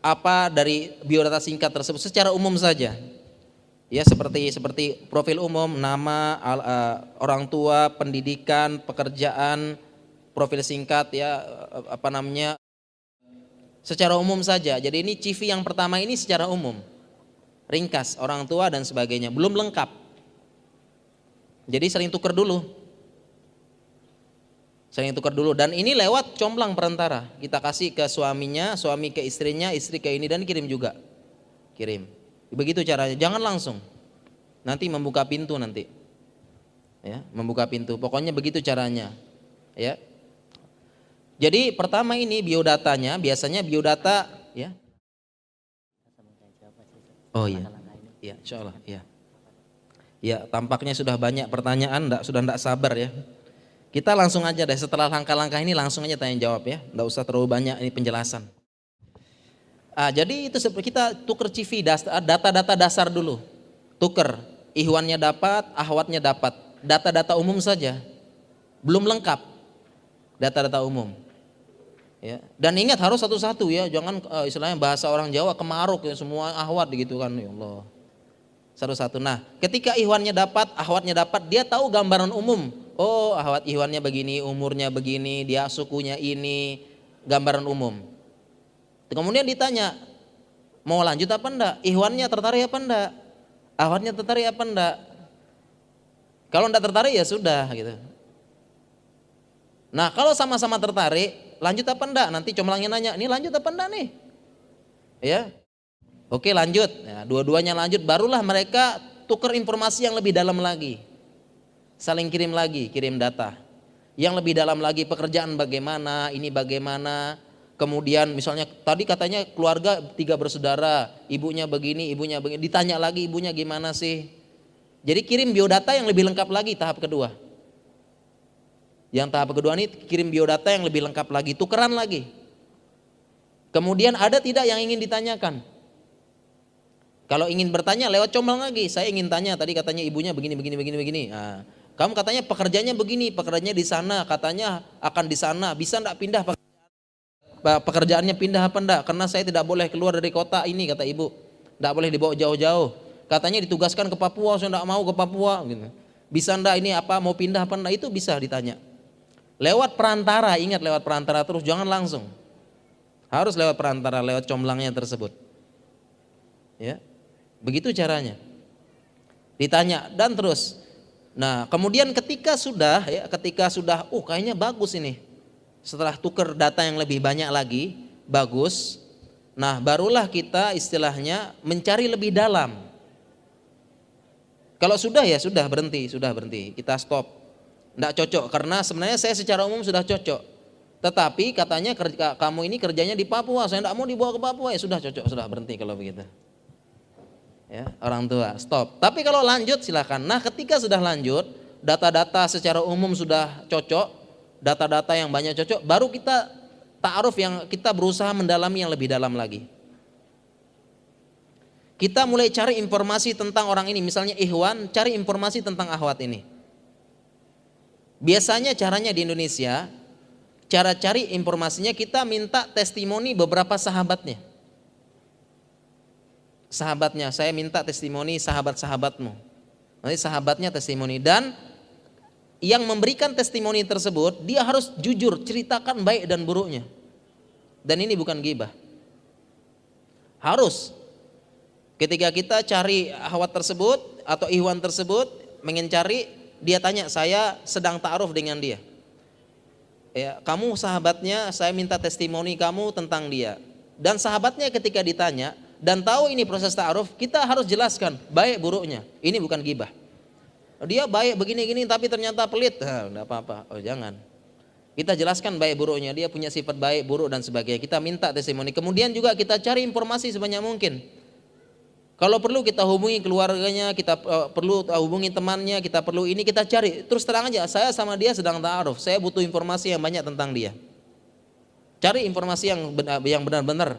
apa dari biodata singkat tersebut secara umum saja. Ya seperti seperti profil umum, nama, al, uh, orang tua, pendidikan, pekerjaan, profil singkat ya uh, apa namanya secara umum saja. Jadi ini CV yang pertama ini secara umum. Ringkas, orang tua dan sebagainya, belum lengkap. Jadi sering tuker dulu. Saling tukar dulu. Dan ini lewat comblang perantara. Kita kasih ke suaminya suami ke istrinya istri ke ini dan kirim juga. Kirim. Begitu caranya. Jangan langsung. Nanti membuka pintu nanti. Ya membuka pintu. Pokoknya begitu caranya. Ya. Jadi pertama ini biodatanya, biasanya biodata ya. Oh iya. Iya, insya Allah. Ya. Ya, tampaknya sudah banyak pertanyaan, enggak, sudah enggak sabar ya. Kita langsung aja deh, setelah langkah-langkah ini langsung aja tanya jawab ya. Enggak usah terlalu banyak ini penjelasan. Ah, jadi itu seperti kita tuker CV, data-data dasar dulu. Tuker, ihwannya dapat, ahwatnya dapat. Data-data umum saja. Belum lengkap. Data-data umum. Ya. Dan ingat harus satu-satu ya, jangan uh, istilahnya bahasa orang Jawa kemaruk ya semua ahwat gitu kan ya Allah. Satu-satu. Nah, ketika ihwannya dapat, ahwatnya dapat, dia tahu gambaran umum. Oh, ahwat ihwannya begini, umurnya begini, dia sukunya ini, gambaran umum. Kemudian ditanya, mau lanjut apa enggak? Ihwannya tertarik apa enggak? Ahwatnya tertarik apa enggak? Kalau enggak tertarik ya sudah gitu. Nah, kalau sama-sama tertarik, lanjut apa enggak? Nanti comblangnya nanya, ini lanjut apa enggak nih? Ya, oke lanjut. Ya, dua-duanya lanjut, barulah mereka tukar informasi yang lebih dalam lagi. Saling kirim lagi, kirim data. Yang lebih dalam lagi pekerjaan bagaimana, ini bagaimana. Kemudian misalnya tadi katanya keluarga tiga bersaudara, ibunya begini, ibunya begini. Ditanya lagi ibunya gimana sih? Jadi kirim biodata yang lebih lengkap lagi tahap kedua. Yang tahap kedua ini kirim biodata yang lebih lengkap lagi, tukeran lagi. Kemudian ada tidak yang ingin ditanyakan? Kalau ingin bertanya lewat comblang lagi, saya ingin tanya tadi katanya ibunya begini begini begini begini. Nah, kamu katanya pekerjaannya begini, pekerjaannya di sana, katanya akan di sana, bisa enggak pindah pekerjaannya pindah apa enggak? Karena saya tidak boleh keluar dari kota ini kata ibu. Enggak boleh dibawa jauh-jauh. Katanya ditugaskan ke Papua, saya enggak mau ke Papua gitu. Bisa enggak ini apa mau pindah apa enggak? Itu bisa ditanya. Lewat perantara, ingat lewat perantara terus, jangan langsung. Harus lewat perantara, lewat comblangnya tersebut. Ya. Begitu caranya. Ditanya dan terus. Nah, kemudian ketika sudah ya, ketika sudah, oh kayaknya bagus ini. Setelah tuker data yang lebih banyak lagi, bagus. Nah, barulah kita istilahnya mencari lebih dalam. Kalau sudah ya sudah berhenti, sudah berhenti. Kita stop tidak cocok karena sebenarnya saya secara umum sudah cocok. Tetapi katanya kerja, kamu ini kerjanya di Papua, saya tidak mau dibawa ke Papua ya sudah cocok, sudah berhenti kalau begitu. Ya, orang tua stop. Tapi kalau lanjut silahkan. Nah ketika sudah lanjut, data-data secara umum sudah cocok, data-data yang banyak cocok, baru kita ta'aruf yang kita berusaha mendalami yang lebih dalam lagi. Kita mulai cari informasi tentang orang ini, misalnya Ikhwan, cari informasi tentang Ahwat ini. Biasanya caranya di Indonesia, cara cari informasinya kita minta testimoni beberapa sahabatnya. Sahabatnya, saya minta testimoni sahabat-sahabatmu. Nanti sahabatnya testimoni dan yang memberikan testimoni tersebut dia harus jujur ceritakan baik dan buruknya. Dan ini bukan gibah. Harus ketika kita cari ahwat tersebut atau ihwan tersebut ingin cari dia tanya saya sedang ta'aruf dengan dia. Ya, kamu sahabatnya, saya minta testimoni kamu tentang dia. Dan sahabatnya ketika ditanya dan tahu ini proses ta'aruf, kita harus jelaskan baik buruknya. Ini bukan gibah. Dia baik begini-gini tapi ternyata pelit. Nah, enggak apa-apa. Oh, jangan. Kita jelaskan baik buruknya, dia punya sifat baik, buruk dan sebagainya. Kita minta testimoni. Kemudian juga kita cari informasi sebanyak mungkin kalau perlu kita hubungi keluarganya, kita uh, perlu hubungi temannya, kita perlu ini kita cari. Terus terang aja, saya sama dia sedang ta'aruf. Saya butuh informasi yang banyak tentang dia. Cari informasi yang benar, yang benar-benar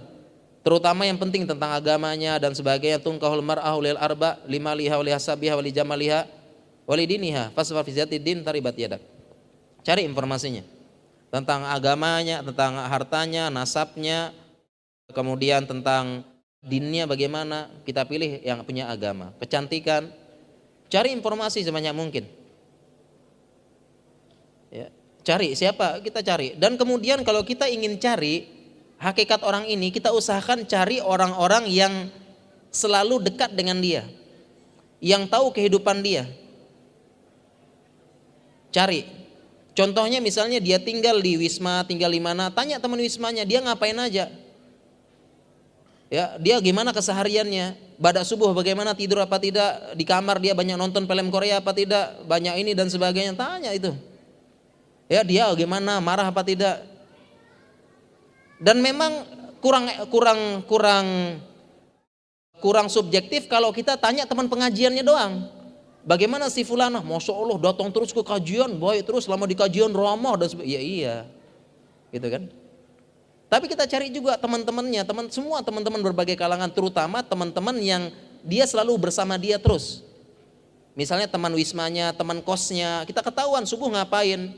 terutama yang penting tentang agamanya dan sebagainya tungkahul mar'ah lil arba lima liha wali hasabiha wali jamaliha wali diniha fasfa fi din taribat yadak. Cari informasinya tentang agamanya, tentang hartanya, nasabnya, kemudian tentang dinnya bagaimana, kita pilih yang punya agama. Kecantikan, cari informasi sebanyak mungkin. Ya, cari siapa kita cari. Dan kemudian kalau kita ingin cari hakikat orang ini, kita usahakan cari orang-orang yang selalu dekat dengan dia, yang tahu kehidupan dia. Cari. Contohnya misalnya dia tinggal di Wisma, tinggal di mana, tanya teman Wismanya, dia ngapain aja Ya, dia gimana kesehariannya? Badak subuh bagaimana tidur apa tidak? Di kamar dia banyak nonton film Korea apa tidak? Banyak ini dan sebagainya. Tanya itu. Ya, dia gimana? Marah apa tidak? Dan memang kurang kurang kurang kurang subjektif kalau kita tanya teman pengajiannya doang. Bagaimana si fulana? Masya Allah datang terus ke kajian, baik terus selama di kajian ramah dan sebagainya. Ya iya, gitu kan. Tapi kita cari juga teman-temannya, teman semua teman-teman berbagai kalangan, terutama teman-teman yang dia selalu bersama dia terus. Misalnya teman wismanya, teman kosnya, kita ketahuan subuh ngapain,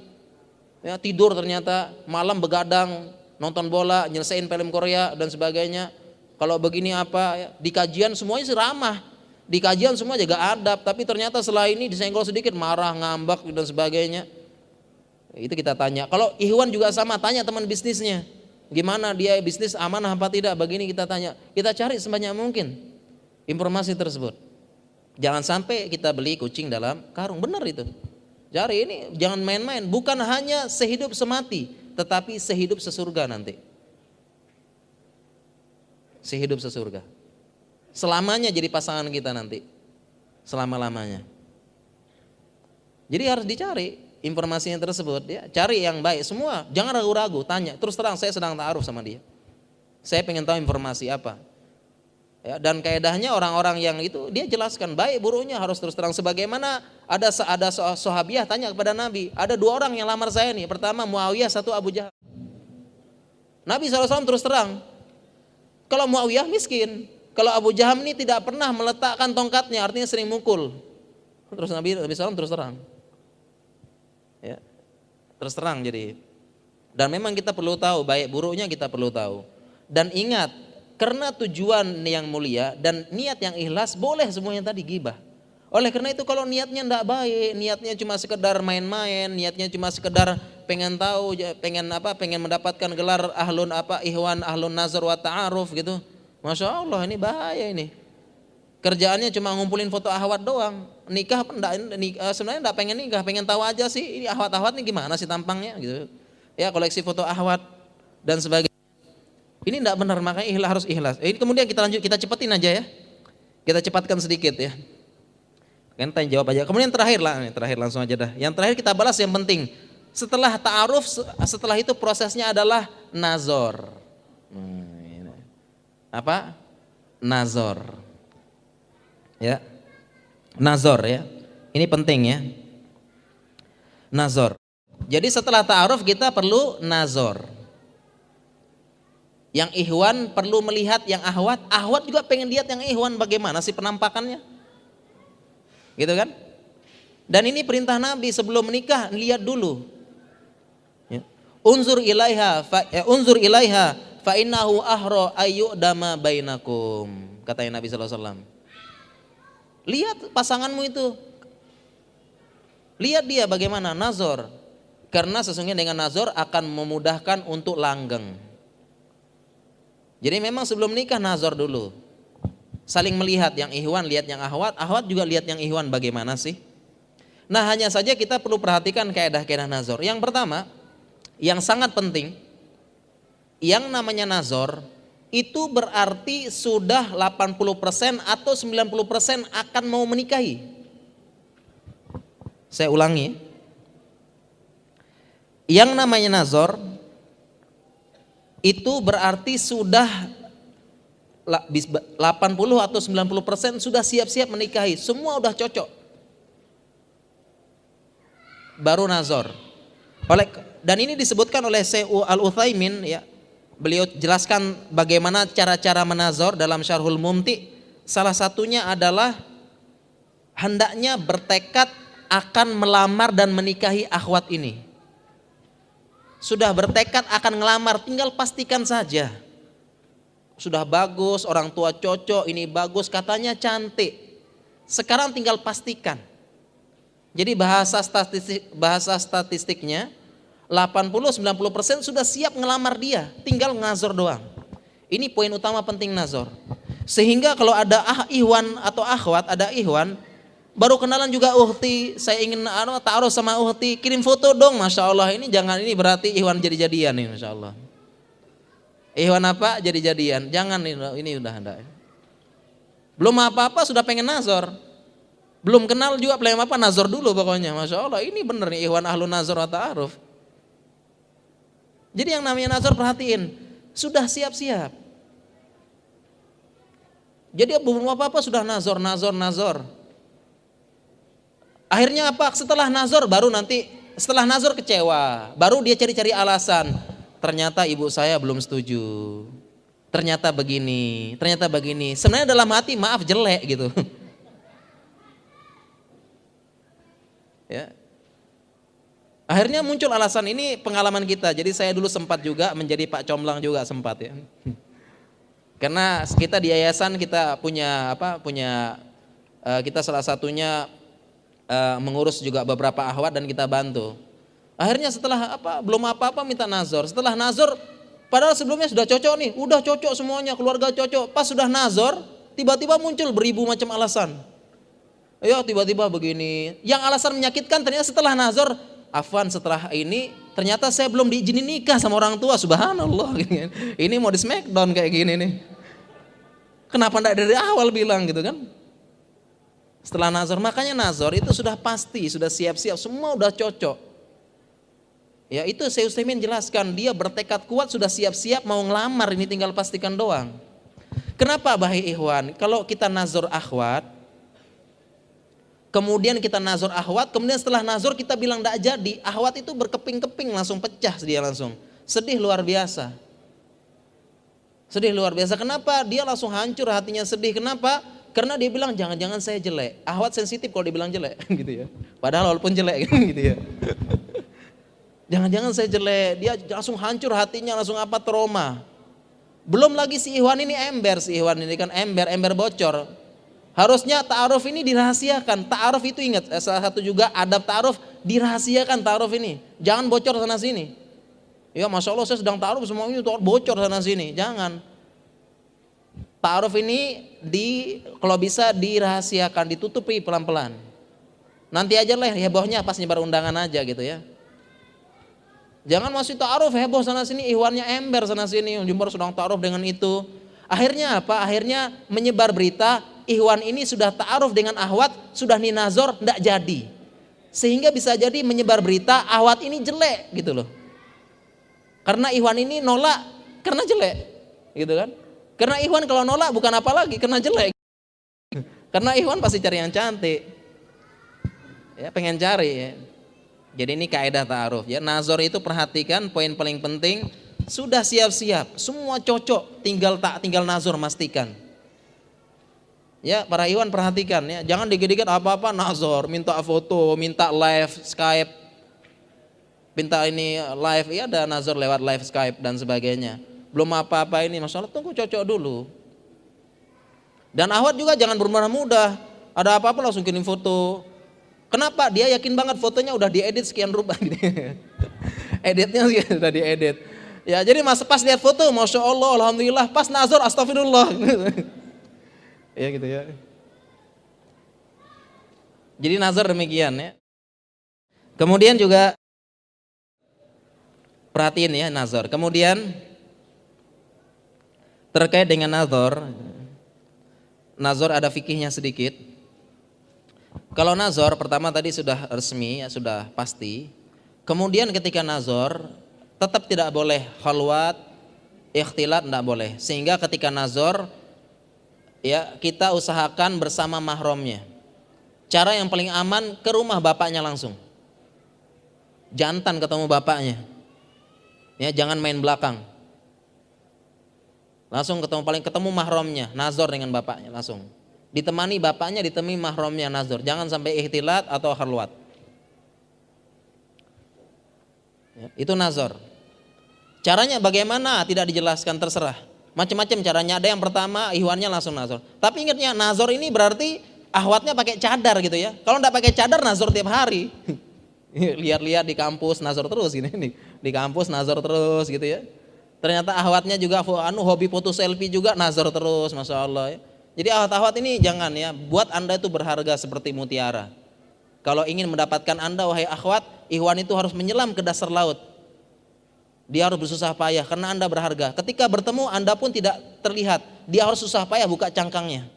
ya tidur ternyata, malam begadang, nonton bola, nyelesain film Korea dan sebagainya. Kalau begini apa, ya, di kajian semuanya ramah, di kajian semua jaga adab, tapi ternyata setelah ini disenggol sedikit marah, ngambak dan sebagainya. Itu kita tanya. Kalau Ikhwan juga sama, tanya teman bisnisnya. Gimana dia bisnis amanah apa tidak? Begini kita tanya. Kita cari sebanyak mungkin informasi tersebut. Jangan sampai kita beli kucing dalam karung. Benar itu. Cari ini jangan main-main. Bukan hanya sehidup semati, tetapi sehidup sesurga nanti. Sehidup sesurga selamanya jadi pasangan kita nanti. Selama-lamanya. Jadi harus dicari informasinya tersebut ya. Cari yang baik semua, jangan ragu-ragu, tanya. Terus terang saya sedang taaruf sama dia. Saya pengen tahu informasi apa. Ya, dan kaidahnya orang-orang yang itu dia jelaskan baik buruknya harus terus terang sebagaimana ada ada sahabiah tanya kepada Nabi ada dua orang yang lamar saya nih pertama Muawiyah satu Abu Jahal Nabi SAW terus terang kalau Muawiyah miskin kalau Abu Jaham ini tidak pernah meletakkan tongkatnya, artinya sering mukul. Terus Nabi Nabi SAW terus terang. Terus terang jadi. Dan memang kita perlu tahu baik buruknya kita perlu tahu. Dan ingat, karena tujuan yang mulia dan niat yang ikhlas boleh semuanya tadi gibah. Oleh karena itu kalau niatnya tidak baik, niatnya cuma sekedar main-main, niatnya cuma sekedar pengen tahu, pengen apa, pengen mendapatkan gelar ahlun apa, ihwan ahlun nazar wa ta'aruf gitu Masya Allah ini bahaya ini. Kerjaannya cuma ngumpulin foto ahwat doang. Nikah enggak, nikah, eh, sebenarnya enggak pengen nikah, pengen tahu aja sih ini ahwat-ahwat ini gimana sih tampangnya gitu. Ya koleksi foto ahwat dan sebagainya. Ini enggak benar makanya ikhlas harus ikhlas. Ini kemudian kita lanjut kita cepetin aja ya. Kita cepatkan sedikit ya. Kan tanya jawab aja. Kemudian terakhir lah, terakhir langsung aja dah. Yang terakhir kita balas yang penting. Setelah ta'aruf, setelah itu prosesnya adalah nazor. Hmm apa? Nazor. Ya. Nazor ya. Ini penting ya. Nazor. Jadi setelah ta'aruf kita perlu nazor. Yang ihwan perlu melihat yang ahwat. Ahwat juga pengen lihat yang ihwan bagaimana sih penampakannya. Gitu kan? Dan ini perintah Nabi sebelum menikah lihat dulu. Ya. Unzur ilaiha, fa, eh, unzur ilaiha fa innahu ahra dama bainakum katanya Nabi wasallam lihat pasanganmu itu. Lihat dia bagaimana nazar karena sesungguhnya dengan nazar akan memudahkan untuk langgeng. Jadi memang sebelum nikah nazar dulu. Saling melihat yang ihwan lihat yang ahwat. Ahwat juga lihat yang ihwan bagaimana sih? Nah hanya saja kita perlu perhatikan kaedah-kaedah nazar yang pertama yang sangat penting yang namanya nazor itu berarti sudah 80% atau 90% akan mau menikahi. Saya ulangi. Yang namanya nazor itu berarti sudah 80 atau 90% sudah siap-siap menikahi. Semua udah cocok. Baru nazor. Oleh dan ini disebutkan oleh Syekh Al Utsaimin ya beliau jelaskan bagaimana cara-cara menazor dalam Syarhul Mumti. Salah satunya adalah hendaknya bertekad akan melamar dan menikahi akhwat ini. Sudah bertekad akan ngelamar, tinggal pastikan saja. Sudah bagus, orang tua cocok, ini bagus, katanya cantik. Sekarang tinggal pastikan. Jadi bahasa statistik bahasa statistiknya 80-90% sudah siap ngelamar dia, tinggal ngazor doang. Ini poin utama penting nazor. Sehingga kalau ada ah ihwan atau akhwat, ada ihwan, baru kenalan juga uhti, saya ingin anu, taruh sama uhti, kirim foto dong, masya Allah. Ini jangan ini berarti ihwan jadi jadian nih, masya Allah. Ihwan apa? Jadi jadian. Jangan ini, ini udah ada. Belum apa-apa sudah pengen nazor. Belum kenal juga pelem apa nazor dulu pokoknya. Masya Allah ini bener nih ihwan ahlu nazor atau aruf. Jadi yang namanya nazar perhatiin. Sudah siap-siap. Jadi belum apa-apa sudah nazor, nazor, nazor. Akhirnya apa? Setelah nazor baru nanti setelah nazor kecewa, baru dia cari-cari alasan. Ternyata ibu saya belum setuju. Ternyata begini, ternyata begini. Sebenarnya dalam hati maaf jelek gitu. ya. Akhirnya muncul alasan ini pengalaman kita. Jadi saya dulu sempat juga menjadi Pak Comlang juga sempat ya. Karena kita di yayasan kita punya apa? Punya uh, kita salah satunya uh, mengurus juga beberapa ahwat dan kita bantu. Akhirnya setelah apa? Belum apa-apa minta nazor. Setelah nazor, padahal sebelumnya sudah cocok nih, udah cocok semuanya, keluarga cocok. Pas sudah nazor, tiba-tiba muncul beribu macam alasan. Ya tiba-tiba begini. Yang alasan menyakitkan ternyata setelah nazor, Afwan setelah ini ternyata saya belum diizinin nikah sama orang tua, subhanallah. Ini mau di smackdown kayak gini nih. Kenapa enggak dari awal bilang gitu kan? Setelah nazar, makanya nazar itu sudah pasti, sudah siap-siap, semua udah cocok. Ya itu saya Utsaimin jelaskan, dia bertekad kuat sudah siap-siap mau ngelamar, ini tinggal pastikan doang. Kenapa bahai ikhwan? Kalau kita nazar akhwat, Kemudian kita nazar ahwat, kemudian setelah nazar kita bilang tidak jadi, ahwat itu berkeping-keping langsung pecah dia langsung. Sedih luar biasa. Sedih luar biasa. Kenapa? Dia langsung hancur hatinya sedih. Kenapa? Karena dia bilang jangan-jangan saya jelek. Ahwat sensitif kalau dibilang jelek gitu ya. Padahal walaupun jelek gitu ya. Jangan-jangan saya jelek, dia langsung hancur hatinya, langsung apa trauma. Belum lagi si Iwan ini ember, si Iwan ini kan ember, ember bocor Harusnya ta'aruf ini dirahasiakan. Ta'aruf itu ingat, eh, salah satu juga adab ta'aruf dirahasiakan ta'aruf ini. Jangan bocor sana sini. Ya Masya Allah saya sedang ta'aruf semua ini bocor sana sini. Jangan. Ta'aruf ini di kalau bisa dirahasiakan, ditutupi pelan-pelan. Nanti aja lah hebohnya pas nyebar undangan aja gitu ya. Jangan masih ta'aruf heboh sana sini, ihwannya ember sana sini, jumbar sedang ta'aruf dengan itu. Akhirnya apa? Akhirnya menyebar berita Ikhwan ini sudah ta'aruf dengan ahwat, sudah ninazor, tidak jadi. Sehingga bisa jadi menyebar berita ahwat ini jelek gitu loh. Karena Ikhwan ini nolak karena jelek gitu kan. Karena Ikhwan kalau nolak bukan apa lagi, karena jelek. Karena Ikhwan pasti cari yang cantik. Ya, pengen cari ya. Jadi ini kaidah ta'aruf ya. Nazor itu perhatikan poin paling penting sudah siap-siap, semua cocok, tinggal tak tinggal nazor pastikan. Ya, para Iwan perhatikan ya, jangan dikit-dikit apa-apa nazor, minta foto, minta live Skype, minta ini live, ya ada nazor lewat live Skype dan sebagainya. Belum apa-apa ini, masalah tunggu cocok dulu. Dan awat juga jangan bermudah mudah, ada apa-apa langsung kirim foto. Kenapa? Dia yakin banget fotonya udah diedit sekian rupa gitu. Editnya sudah diedit. Ya jadi mas pas lihat foto, masya Allah, alhamdulillah, pas nazar, astagfirullah. Ya gitu ya. Jadi nazar demikian ya. Kemudian juga perhatiin ya nazar. Kemudian terkait dengan nazar, nazar ada fikihnya sedikit. Kalau nazar pertama tadi sudah resmi, ya sudah pasti. Kemudian ketika nazar tetap tidak boleh khalwat, ikhtilat tidak boleh. Sehingga ketika nazar ya kita usahakan bersama mahramnya. Cara yang paling aman ke rumah bapaknya langsung. Jantan ketemu bapaknya. Ya, jangan main belakang. Langsung ketemu paling ketemu mahramnya, nazar dengan bapaknya langsung. Ditemani bapaknya, ditemani mahramnya nazar. Jangan sampai ikhtilat atau harluat. Ya, itu nazar. Caranya bagaimana tidak dijelaskan terserah. Macam-macam caranya. Ada yang pertama ihwannya langsung nazar. Tapi ingatnya nazar ini berarti ahwatnya pakai cadar gitu ya. Kalau enggak pakai cadar nazar tiap hari. Lihat-lihat di kampus nazar terus gini nih. Di kampus nazar terus gitu ya. Ternyata ahwatnya juga anu hobi foto selfie juga nazar terus, masya Allah. Ya. Jadi ahwat-ahwat ini jangan ya, buat anda itu berharga seperti mutiara. Kalau ingin mendapatkan anda wahai akhwat, ihwan itu harus menyelam ke dasar laut. Dia harus bersusah payah karena Anda berharga. Ketika bertemu Anda pun tidak terlihat. Dia harus susah payah buka cangkangnya.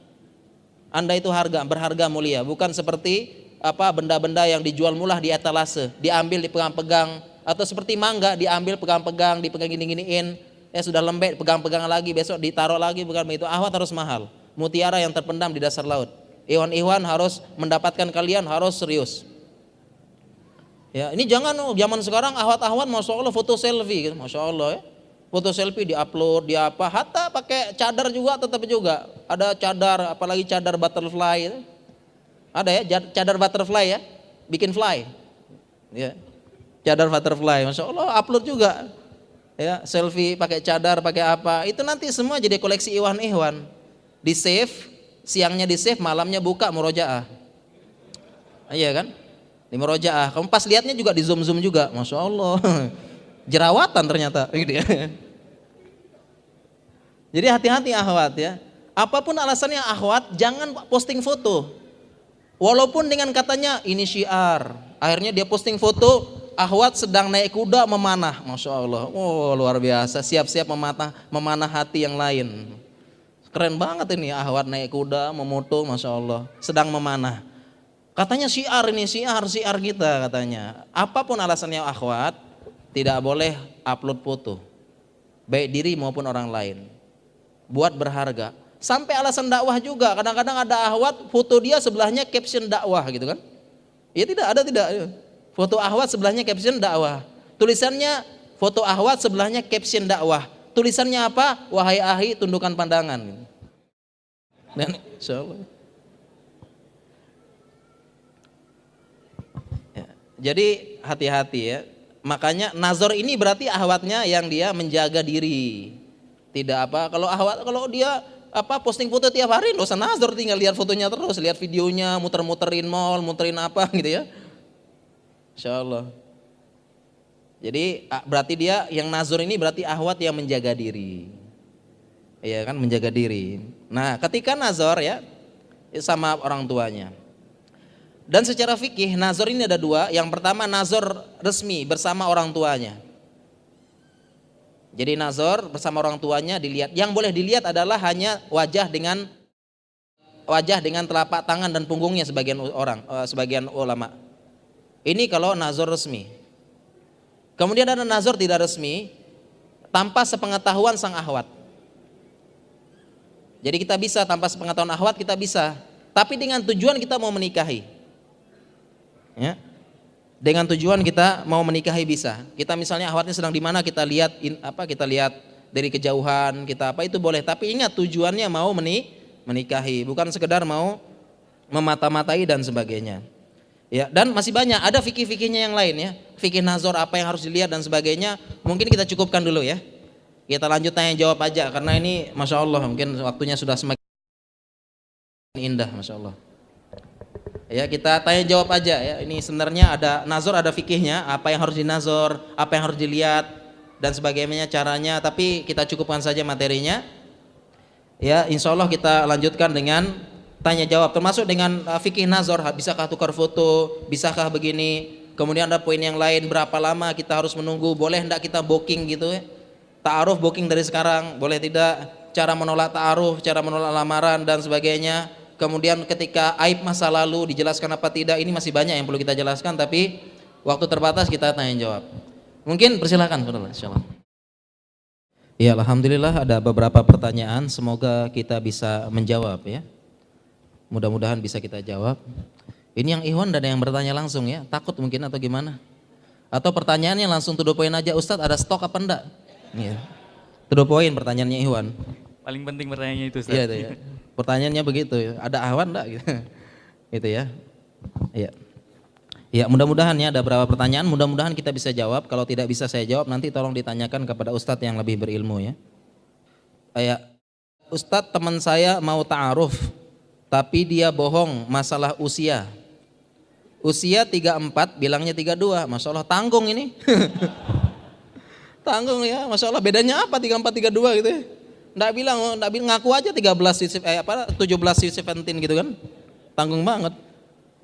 Anda itu harga, berharga mulia, bukan seperti apa benda-benda yang dijual murah di etalase, diambil dipegang-pegang atau seperti mangga diambil pegang-pegang, dipegang gini-giniin. eh sudah lembek pegang-pegang lagi besok ditaruh lagi bukan begitu ahwat harus mahal mutiara yang terpendam di dasar laut iwan-iwan harus mendapatkan kalian harus serius ya ini jangan oh, zaman sekarang ahwat-ahwat masya Allah foto selfie gitu. Masya Allah ya. Foto selfie diupload di apa hatta pakai cadar juga tetap juga. Ada cadar apalagi cadar butterfly gitu. ada ya cadar butterfly ya. Bikin fly. Ya. Cadar butterfly masya Allah upload juga. Ya selfie pakai cadar pakai apa. Itu nanti semua jadi koleksi iwan iwan di save siangnya di save malamnya buka murojaah. Iya kan di murojaah kamu pas lihatnya juga di zoom zoom juga. Masya Allah. Jerawatan ternyata. Gitu ya. Jadi hati-hati ahwat ya. Apa pun alasannya ahwat jangan posting foto. Walaupun dengan katanya ini syiar. Akhirnya dia posting foto Ahwat sedang naik kuda memanah, masya Allah. Oh luar biasa, siap-siap memanah, memanah hati yang lain. Keren banget ini Ahwat naik kuda, memoto, masya Allah. Sedang memanah. Katanya siar ini, siar, siar kita katanya. Apa pun alasannya Ahwat, tidak boleh upload foto. Baik diri maupun orang lain. Buat berharga. Sampai alasan dakwah juga. Kadang-kadang ada ahwat foto dia sebelahnya caption dakwah gitu kan. Ya tidak, ada tidak. Foto ahwat sebelahnya caption dakwah. Tulisannya foto ahwat sebelahnya caption dakwah. Tulisannya apa? Wahai ahi tundukkan pandangan. Dan insyaallah. Ya, jadi hati-hati ya. Makanya nazar ini berarti ahwatnya yang dia menjaga diri. Tidak apa kalau ahwat kalau dia apa posting foto tiap hari nggak usah nazar tinggal lihat fotonya terus lihat videonya muter-muterin mall muterin apa gitu ya Insya Allah. Jadi berarti dia yang nazar ini berarti ahwat yang menjaga diri. Iya kan menjaga diri. Nah ketika nazar ya sama orang tuanya. Dan secara fikih nazar ini ada dua. Yang pertama nazar resmi bersama orang tuanya. Jadi nazar bersama orang tuanya dilihat. Yang boleh dilihat adalah hanya wajah dengan wajah dengan telapak tangan dan punggungnya sebagian orang, eh, sebagian ulama. Ini kalau nazar resmi. Kemudian ada nazar tidak resmi tanpa sepengetahuan sang ahwat. Jadi kita bisa tanpa sepengetahuan ahwat kita bisa, tapi dengan tujuan kita mau menikahi. Ya. Dengan tujuan kita mau menikahi bisa. Kita misalnya ahwatnya sedang di mana kita lihat in, apa kita lihat dari kejauhan, kita apa itu boleh, tapi ingat tujuannya mau menikahi, bukan sekedar mau memata-matai dan sebagainya. Ya, dan masih banyak ada fikih-fikihnya yang lain ya. Fikih nazar apa yang harus dilihat dan sebagainya. Mungkin kita cukupkan dulu ya. Kita lanjut tanya jawab aja karena ini masya Allah mungkin waktunya sudah semakin indah masya Allah. Ya kita tanya jawab aja ya. Ini sebenarnya ada nazar ada fikihnya apa yang harus dinazor, apa yang harus dilihat dan sebagainya caranya. Tapi kita cukupkan saja materinya. Ya insya Allah kita lanjutkan dengan tanya jawab termasuk dengan uh, fikih nazar bisakah tukar foto bisakah begini kemudian ada poin yang lain berapa lama kita harus menunggu boleh hendak kita booking gitu ya ta'aruf booking dari sekarang boleh tidak cara menolak ta'aruf cara menolak lamaran dan sebagainya kemudian ketika aib masa lalu dijelaskan apa tidak ini masih banyak yang perlu kita jelaskan tapi waktu terbatas kita tanya jawab mungkin persilahkan insyaallah Ya Alhamdulillah ada beberapa pertanyaan semoga kita bisa menjawab ya Mudah-mudahan bisa kita jawab. Ini yang Ikhwan dan yang bertanya langsung ya, takut mungkin atau gimana? Atau pertanyaannya langsung to the point aja, Ustadz ada stok apa enggak? Ya. To the point pertanyaannya Ikhwan. Paling penting pertanyaannya itu Ustadz. Iya ya. Pertanyaannya begitu, ada ahwan enggak gitu. Itu ya. Iya. Ya mudah-mudahan ya ada beberapa pertanyaan, mudah-mudahan kita bisa jawab. Kalau tidak bisa saya jawab nanti tolong ditanyakan kepada Ustadz yang lebih berilmu ya. Kayak Ustadz teman saya mau ta'aruf tapi dia bohong masalah usia. Usia 34 bilangnya 32, Masya Allah tanggung ini. tanggung ya, Masya Allah bedanya apa 34 32 gitu ya. Nggak bilang, nggak bilang ngaku aja 13 eh, apa 17 17 gitu kan. Tanggung banget.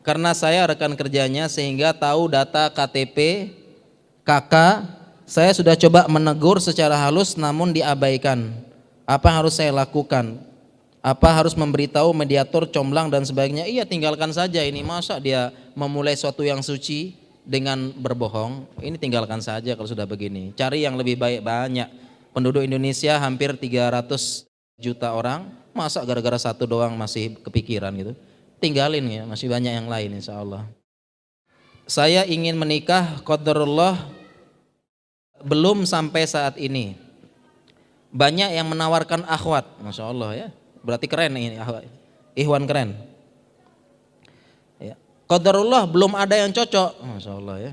Karena saya rekan kerjanya sehingga tahu data KTP kakak saya sudah coba menegur secara halus namun diabaikan. Apa harus saya lakukan? apa harus memberitahu mediator comblang dan sebagainya iya tinggalkan saja ini masa dia memulai suatu yang suci dengan berbohong ini tinggalkan saja kalau sudah begini cari yang lebih baik banyak Penduduk Indonesia hampir 300 juta orang, masa gara-gara satu doang masih kepikiran gitu. Tinggalin ya, masih banyak yang lain insya Allah. Saya ingin menikah, qadarullah belum sampai saat ini. Banyak yang menawarkan akhwat, Masya Allah ya. Berarti keren ini, Ikhwan keren. Ya. Qadarullah belum ada yang cocok, Masya Allah ya.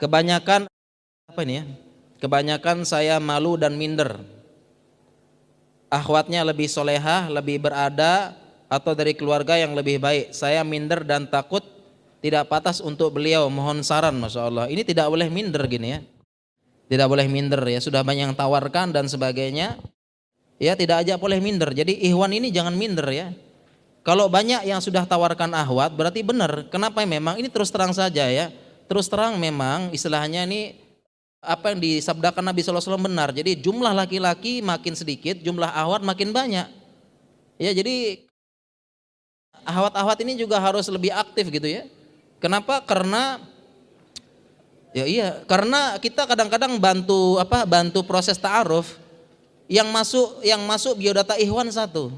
Kebanyakan, apa ini ya, Kebanyakan saya malu dan minder. Akhwatnya lebih solehah, lebih berada, atau dari keluarga yang lebih baik. Saya minder dan takut tidak patas untuk beliau. Mohon saran, masya Allah. Ini tidak boleh minder gini ya. Tidak boleh minder ya. Sudah banyak yang tawarkan dan sebagainya. Ya tidak aja boleh minder. Jadi ikhwan ini jangan minder ya. Kalau banyak yang sudah tawarkan ahwat berarti benar. Kenapa memang ini terus terang saja ya. Terus terang memang istilahnya ini apa yang disabdakan Nabi SAW benar. Jadi jumlah laki-laki makin sedikit, jumlah ahwat makin banyak. Ya jadi ahwat-ahwat ini juga harus lebih aktif gitu ya. Kenapa? Karena ya iya, karena kita kadang-kadang bantu apa? Bantu proses ta'aruf yang masuk yang masuk biodata ikhwan satu,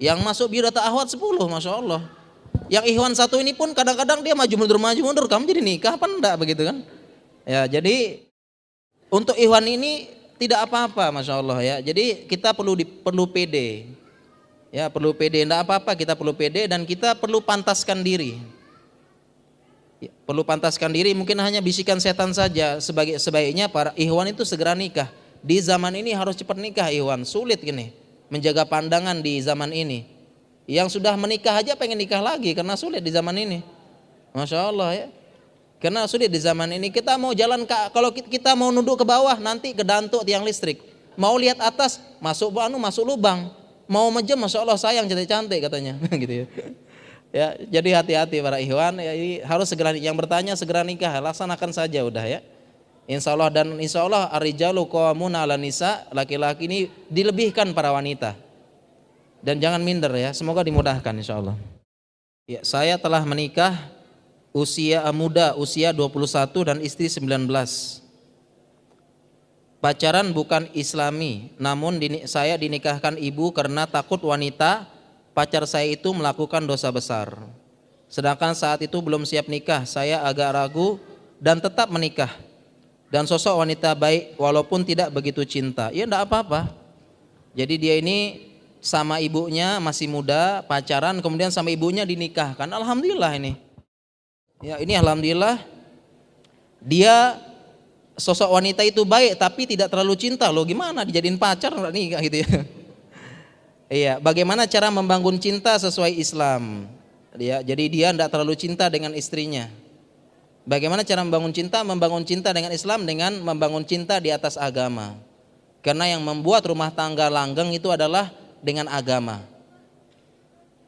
yang masuk biodata ahwat sepuluh, masya Allah. Yang ikhwan satu ini pun kadang-kadang dia maju mundur maju mundur, kamu jadi nikah apa enggak begitu kan? Ya jadi untuk Ikhwan ini tidak apa-apa, masya Allah ya. Jadi kita perlu di, perlu pede, ya perlu pede. Tidak apa-apa, kita perlu pede dan kita perlu pantaskan diri. Ya, perlu pantaskan diri. Mungkin hanya bisikan setan saja. Sebagai sebaiknya para Ikhwan itu segera nikah. Di zaman ini harus cepat nikah Ikhwan. Sulit gini menjaga pandangan di zaman ini. Yang sudah menikah aja pengen nikah lagi karena sulit di zaman ini. Masya Allah ya. Karena sulit di zaman ini kita mau jalan kalau kita mau nunduk ke bawah nanti kedantuk tiang listrik. Mau lihat atas masuk anu masuk lubang. Mau mejem masya Allah sayang jadi cantik katanya gitu ya. Ya, jadi hati-hati para ikhwan ya, harus segera yang bertanya segera nikah laksanakan saja udah ya. Insya Allah dan insya Allah arijalu qawamuna ala nisa laki-laki ini dilebihkan para wanita dan jangan minder ya semoga dimudahkan insya Allah. Ya, saya telah menikah usia muda, usia 21 dan istri 19. Pacaran bukan islami, namun saya dinikahkan ibu karena takut wanita pacar saya itu melakukan dosa besar. Sedangkan saat itu belum siap nikah, saya agak ragu dan tetap menikah. Dan sosok wanita baik walaupun tidak begitu cinta. Ya enggak apa-apa. Jadi dia ini sama ibunya masih muda, pacaran kemudian sama ibunya dinikahkan. Alhamdulillah ini. Ya, ini alhamdulillah dia sosok wanita itu baik tapi tidak terlalu cinta loh. Gimana dijadiin pacar nih gitu ya. Iya, bagaimana cara membangun cinta sesuai Islam? Ya, jadi dia tidak terlalu cinta dengan istrinya. Bagaimana cara membangun cinta? Membangun cinta dengan Islam dengan membangun cinta di atas agama. Karena yang membuat rumah tangga langgeng itu adalah dengan agama.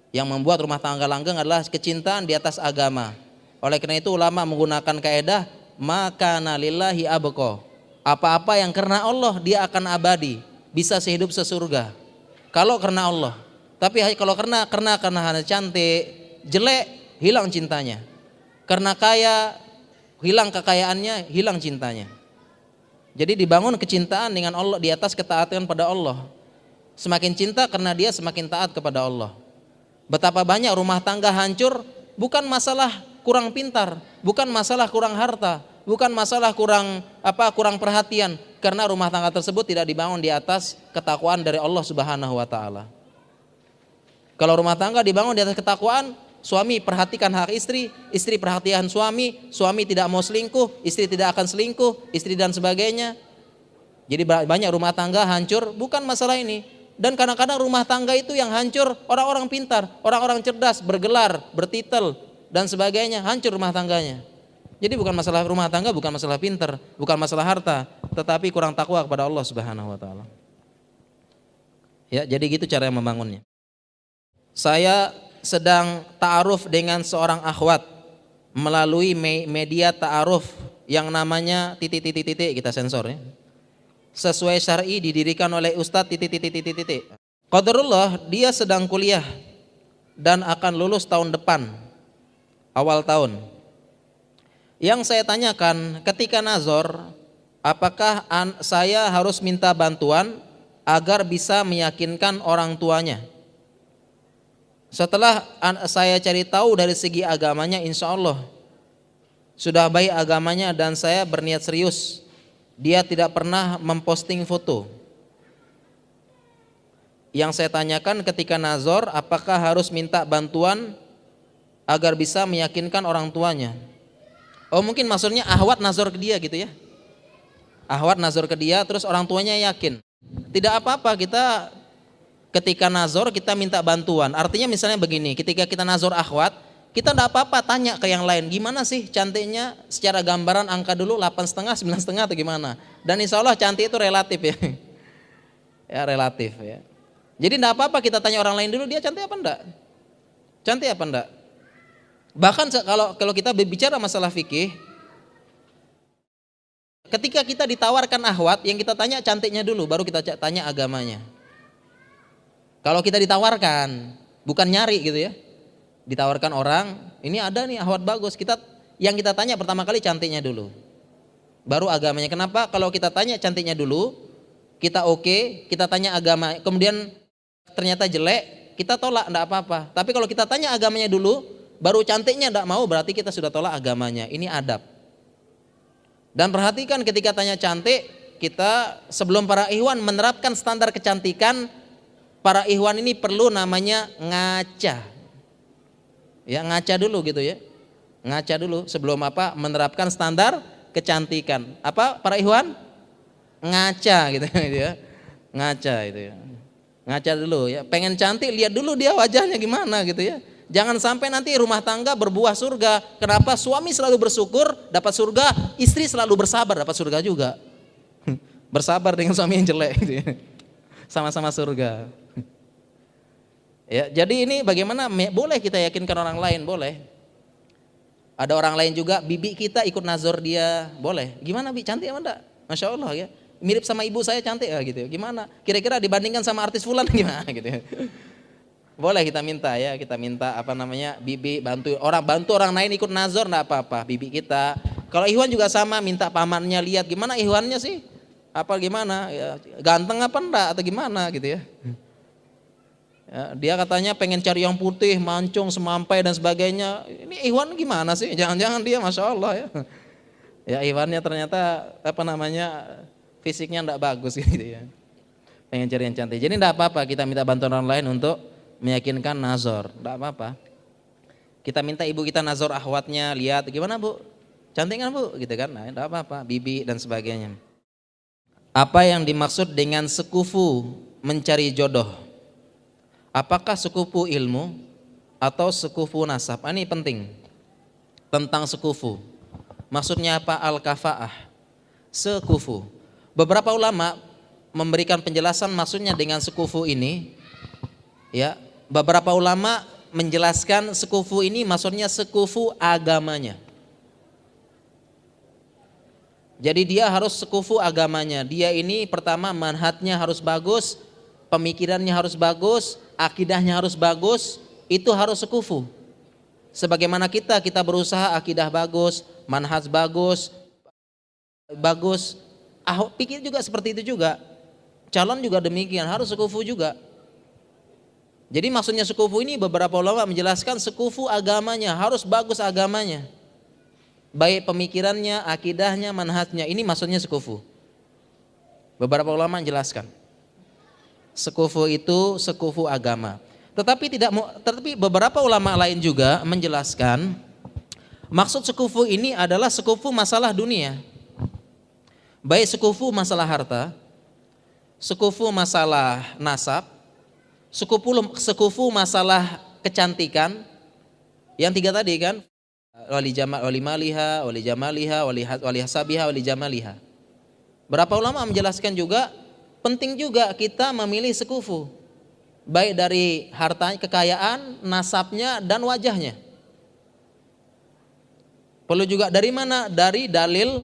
Yang membuat rumah tangga langgeng adalah kecintaan di atas agama. Oleh karena itu ulama menggunakan kaidah maka nalillahi abqa. Apa-apa yang karena Allah dia akan abadi, bisa sehidup sesurga. Kalau karena Allah. Tapi kalau karena karena karena hanya cantik, jelek, hilang cintanya. Karena kaya, hilang kekayaannya, hilang cintanya. Jadi dibangun kecintaan dengan Allah di atas ketaatan pada Allah. Semakin cinta karena dia semakin taat kepada Allah. Betapa banyak rumah tangga hancur bukan masalah kurang pintar, bukan masalah kurang harta, bukan masalah kurang apa kurang perhatian karena rumah tangga tersebut tidak dibangun di atas ketakwaan dari Allah Subhanahu wa taala. Kalau rumah tangga dibangun di atas ketakwaan, suami perhatikan hak istri, istri perhatian suami, suami tidak mau selingkuh, istri tidak akan selingkuh, istri dan sebagainya. Jadi banyak rumah tangga hancur bukan masalah ini. Dan kadang-kadang rumah tangga itu yang hancur orang-orang pintar, orang-orang cerdas, bergelar, bertitel, dan sebagainya, hancur rumah tangganya. Jadi bukan masalah rumah tangga, bukan masalah pinter, bukan masalah harta, tetapi kurang takwa kepada Allah Subhanahu wa taala. Ya, jadi gitu cara yang membangunnya. Saya sedang ta'aruf dengan seorang akhwat melalui media ta'aruf yang namanya titik-titik-titik kita sensor ya. Sesuai syar'i didirikan oleh ustadz titik-titik-titik. Qadarullah dia sedang kuliah dan akan lulus tahun depan awal tahun. Yang saya tanyakan ketika nazor apakah saya harus minta bantuan agar bisa meyakinkan orang tuanya? Setelah saya cari tahu dari segi agamanya, insya Allah sudah baik agamanya dan saya berniat serius. Dia tidak pernah memposting foto. Yang saya tanyakan ketika nazor, apakah harus minta bantuan agar bisa meyakinkan orang tuanya? Oh mungkin maksudnya ahwat nazor ke dia gitu ya. Ahwat nazor ke dia, terus orang tuanya yakin. Tidak apa-apa kita ketika nazor kita minta bantuan. Artinya misalnya begini, ketika kita nazor ahwat, kita tidak apa-apa tanya ke yang lain, gimana sih cantiknya secara gambaran angka dulu 8 setengah, 9 setengah atau gimana. Dan insya Allah cantik itu relatif ya. ya relatif ya. Jadi tidak apa-apa kita tanya orang lain dulu dia cantik apa enggak? Cantik apa enggak? Bahkan kalau kalau kita berbicara masalah fikih, ketika kita ditawarkan ahwat, yang kita tanya cantiknya dulu, baru kita tanya agamanya. Kalau kita ditawarkan, bukan nyari gitu ya, ditawarkan orang, ini ada nih ahwat bagus, kita yang kita tanya pertama kali cantiknya dulu, baru agamanya. Kenapa? Kalau kita tanya cantiknya dulu, kita oke, okay, kita tanya agama, kemudian ternyata jelek, kita tolak, enggak apa-apa. Tapi kalau kita tanya agamanya dulu, baru cantiknya enggak mau, berarti kita sudah tolak agamanya. Ini adab. Dan perhatikan ketika tanya cantik, kita sebelum para ikhwan menerapkan standar kecantikan, para ikhwan ini perlu namanya ngaca. Ya, ngaca dulu gitu ya. Ngaca dulu sebelum apa? Menerapkan standar kecantikan. Apa para ikhwan? Ngaca gitu ya. Ngaca itu ya ngaca dulu ya pengen cantik lihat dulu dia wajahnya gimana gitu ya jangan sampai nanti rumah tangga berbuah surga. Kenapa? Suami selalu bersyukur dapat surga. Istri selalu bersabar dapat surga juga. Bersabar dengan suami yang jelek gitu ya. sama-sama surga. Ya jadi ini bagaimana? Boleh kita yakinkan orang lain? Boleh. Ada orang lain juga bibi kita ikut nazor dia. Boleh. Gimana bi? Cantik apa enggak? Masya Allah ya. Mirip sama ibu saya cantik ya gitu. Gimana? Kira-kira dibandingkan sama artis fulan gimana gitu. Ya. Boleh kita minta ya, kita minta apa namanya bibi bantu orang bantu orang lain ikut nazar enggak apa-apa bibi kita. Kalau Ikhwan juga sama minta pamannya lihat gimana Ikhwannya sih? Apa gimana? Ya, ganteng apa enggak atau gimana gitu ya. ya. Dia katanya pengen cari yang putih, mancung, semampai dan sebagainya. Ini Ikhwan gimana sih? Jangan-jangan dia masya Allah ya. Ya Ikhwannya ternyata apa namanya fisiknya tidak bagus gitu ya. Pengen cari yang cantik. Jadi tidak apa-apa kita minta bantuan orang lain untuk meyakinkan nazar. Tidak apa-apa. Kita minta ibu kita nazar ahwatnya, lihat gimana bu? Cantik kan bu? Gitu kan? Nah, tidak apa-apa. Bibi dan sebagainya. Apa yang dimaksud dengan sekufu mencari jodoh? Apakah sekufu ilmu atau sekufu nasab? Ah, ini penting. Tentang sekufu. Maksudnya apa? Al-kafaah. Sekufu. Beberapa ulama memberikan penjelasan maksudnya dengan sekufu ini. Ya, beberapa ulama menjelaskan sekufu ini maksudnya sekufu agamanya. Jadi dia harus sekufu agamanya. Dia ini pertama manhatnya harus bagus, pemikirannya harus bagus, akidahnya harus bagus, itu harus sekufu. Sebagaimana kita, kita berusaha akidah bagus, manhaj bagus, bagus, Ahok pikir juga seperti itu juga. Calon juga demikian, harus sekufu juga. Jadi maksudnya sekufu ini beberapa ulama menjelaskan sekufu agamanya, harus bagus agamanya. Baik pemikirannya, akidahnya, manhajnya, ini maksudnya sekufu. Beberapa ulama menjelaskan. Sekufu itu sekufu agama. Tetapi tidak tetapi beberapa ulama lain juga menjelaskan maksud sekufu ini adalah sekufu masalah dunia baik sekufu masalah harta, sekufu masalah nasab, sekufu sekufu masalah kecantikan, yang tiga tadi kan wali jamal wali maliha, wali jamaliha, wali wali hasabiha, wali jamaliha. Berapa ulama menjelaskan juga penting juga kita memilih sekufu baik dari hartanya, kekayaan, nasabnya dan wajahnya. Perlu juga dari mana? Dari dalil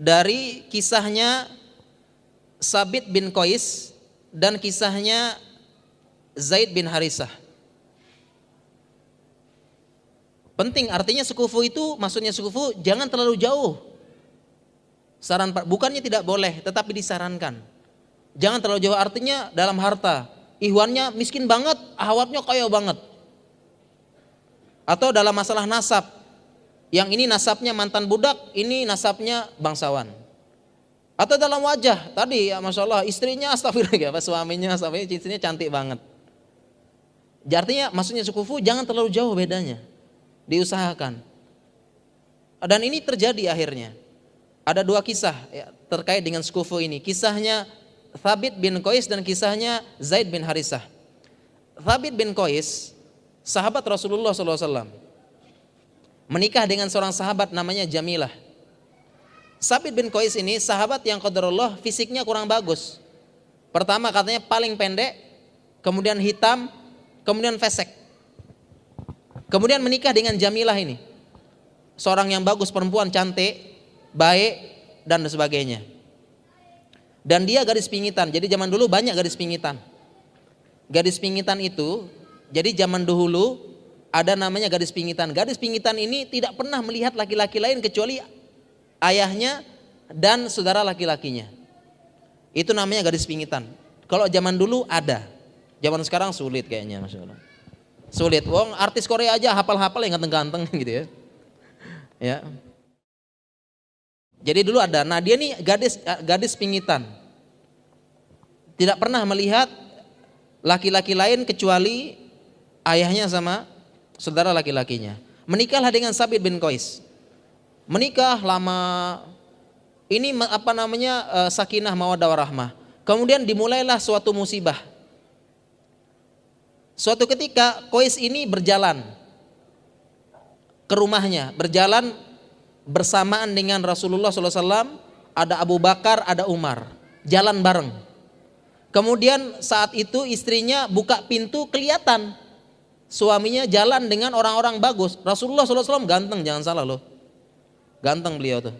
dari kisahnya Sabit bin Qais dan kisahnya Zaid bin Harisah. Penting artinya sekufu itu maksudnya sekufu jangan terlalu jauh. Saran bukannya tidak boleh, tetapi disarankan. Jangan terlalu jauh artinya dalam harta. Ihwannya miskin banget, ahwatnya kaya banget. Atau dalam masalah nasab. Yang ini nasabnya mantan budak, ini nasabnya bangsawan. Atau dalam wajah, tadi ya Masya Allah istrinya astagfirullah ya, suaminya, suaminya istrinya cantik banget. Artinya maksudnya sukufu jangan terlalu jauh bedanya. Diusahakan. Dan ini terjadi akhirnya. Ada dua kisah ya, terkait dengan skufu ini. Kisahnya Thabit bin Qais dan kisahnya Zaid bin Harisah. Thabit bin Qais, sahabat Rasulullah SAW, menikah dengan seorang sahabat namanya Jamilah. Thabit bin Qais ini sahabat yang qadarullah fisiknya kurang bagus. Pertama katanya paling pendek, kemudian hitam, kemudian fesek. Kemudian menikah dengan Jamilah ini. Seorang yang bagus, perempuan cantik, baik dan sebagainya. Dan dia gadis pingitan. Jadi zaman dulu banyak gadis pingitan. Gadis pingitan itu, jadi zaman dahulu ada namanya gadis pingitan. Gadis pingitan ini tidak pernah melihat laki-laki lain kecuali ayahnya dan saudara laki-lakinya. Itu namanya gadis pingitan. Kalau zaman dulu ada, zaman sekarang sulit kayaknya, masya. Sulit. Wong artis Korea aja hafal-hafal yang ganteng-ganteng gitu ya. Ya, jadi dulu ada. Nah dia nih gadis gadis pingitan. Tidak pernah melihat laki-laki lain kecuali ayahnya sama saudara laki-lakinya. Menikahlah dengan Sabit bin Qais. Menikah lama. Ini apa namanya eh, sakinah mawadah warahmah. Kemudian dimulailah suatu musibah. Suatu ketika Qais ini berjalan ke rumahnya, berjalan bersamaan dengan Rasulullah SAW ada Abu Bakar, ada Umar, jalan bareng. Kemudian saat itu istrinya buka pintu kelihatan suaminya jalan dengan orang-orang bagus. Rasulullah SAW ganteng, jangan salah loh. Ganteng beliau tuh.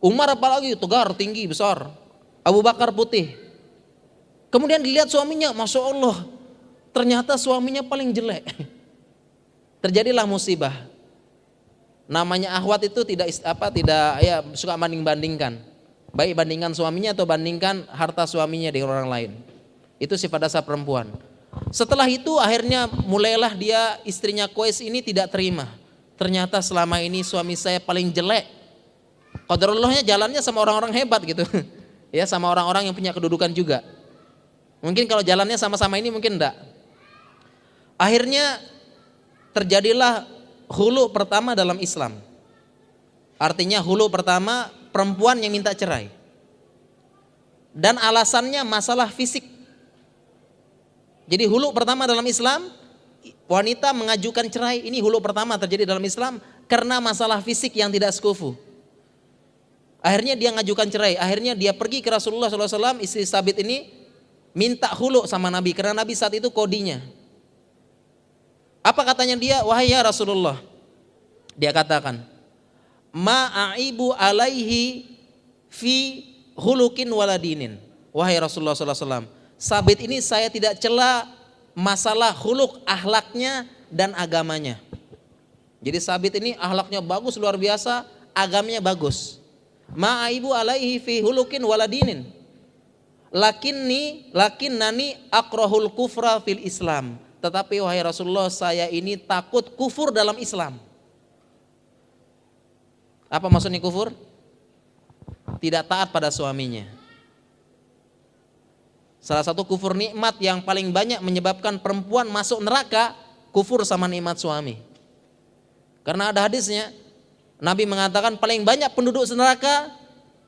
Umar apalagi tegar, tinggi, besar. Abu Bakar putih. Kemudian dilihat suaminya, masya Allah, ternyata suaminya paling jelek. Terjadilah musibah namanya ahwat itu tidak apa tidak ya suka banding-bandingkan. Baik bandingkan suaminya atau bandingkan harta suaminya dengan orang lain. Itu sifat dasar perempuan. Setelah itu akhirnya mulailah dia istrinya Qais ini tidak terima. Ternyata selama ini suami saya paling jelek. Qadarullahnya jalannya sama orang-orang hebat gitu. ya sama orang-orang yang punya kedudukan juga. Mungkin kalau jalannya sama-sama ini mungkin enggak. Akhirnya terjadilah hulu pertama dalam Islam. Artinya hulu pertama perempuan yang minta cerai. Dan alasannya masalah fisik. Jadi hulu pertama dalam Islam wanita mengajukan cerai ini hulu pertama terjadi dalam Islam karena masalah fisik yang tidak sekufu. Akhirnya dia ngajukan cerai. Akhirnya dia pergi ke Rasulullah SAW, istri Sabit ini minta hulu sama Nabi karena Nabi saat itu kodinya. Apa katanya dia? Wahai ya Rasulullah. Dia katakan, Ma'aibu alaihi fi hulukin waladinin. Wahai Rasulullah SAW. Sabit ini saya tidak cela masalah huluk ahlaknya dan agamanya. Jadi sabit ini ahlaknya bagus luar biasa, agamanya bagus. Ma'aibu alaihi fi hulukin waladinin. Lakinni lakin nani akrohul kufra fil Islam. Tetapi wahai Rasulullah saya ini takut kufur dalam Islam. Apa maksudnya kufur? Tidak taat pada suaminya. Salah satu kufur nikmat yang paling banyak menyebabkan perempuan masuk neraka kufur sama nikmat suami. Karena ada hadisnya, Nabi mengatakan paling banyak penduduk neraka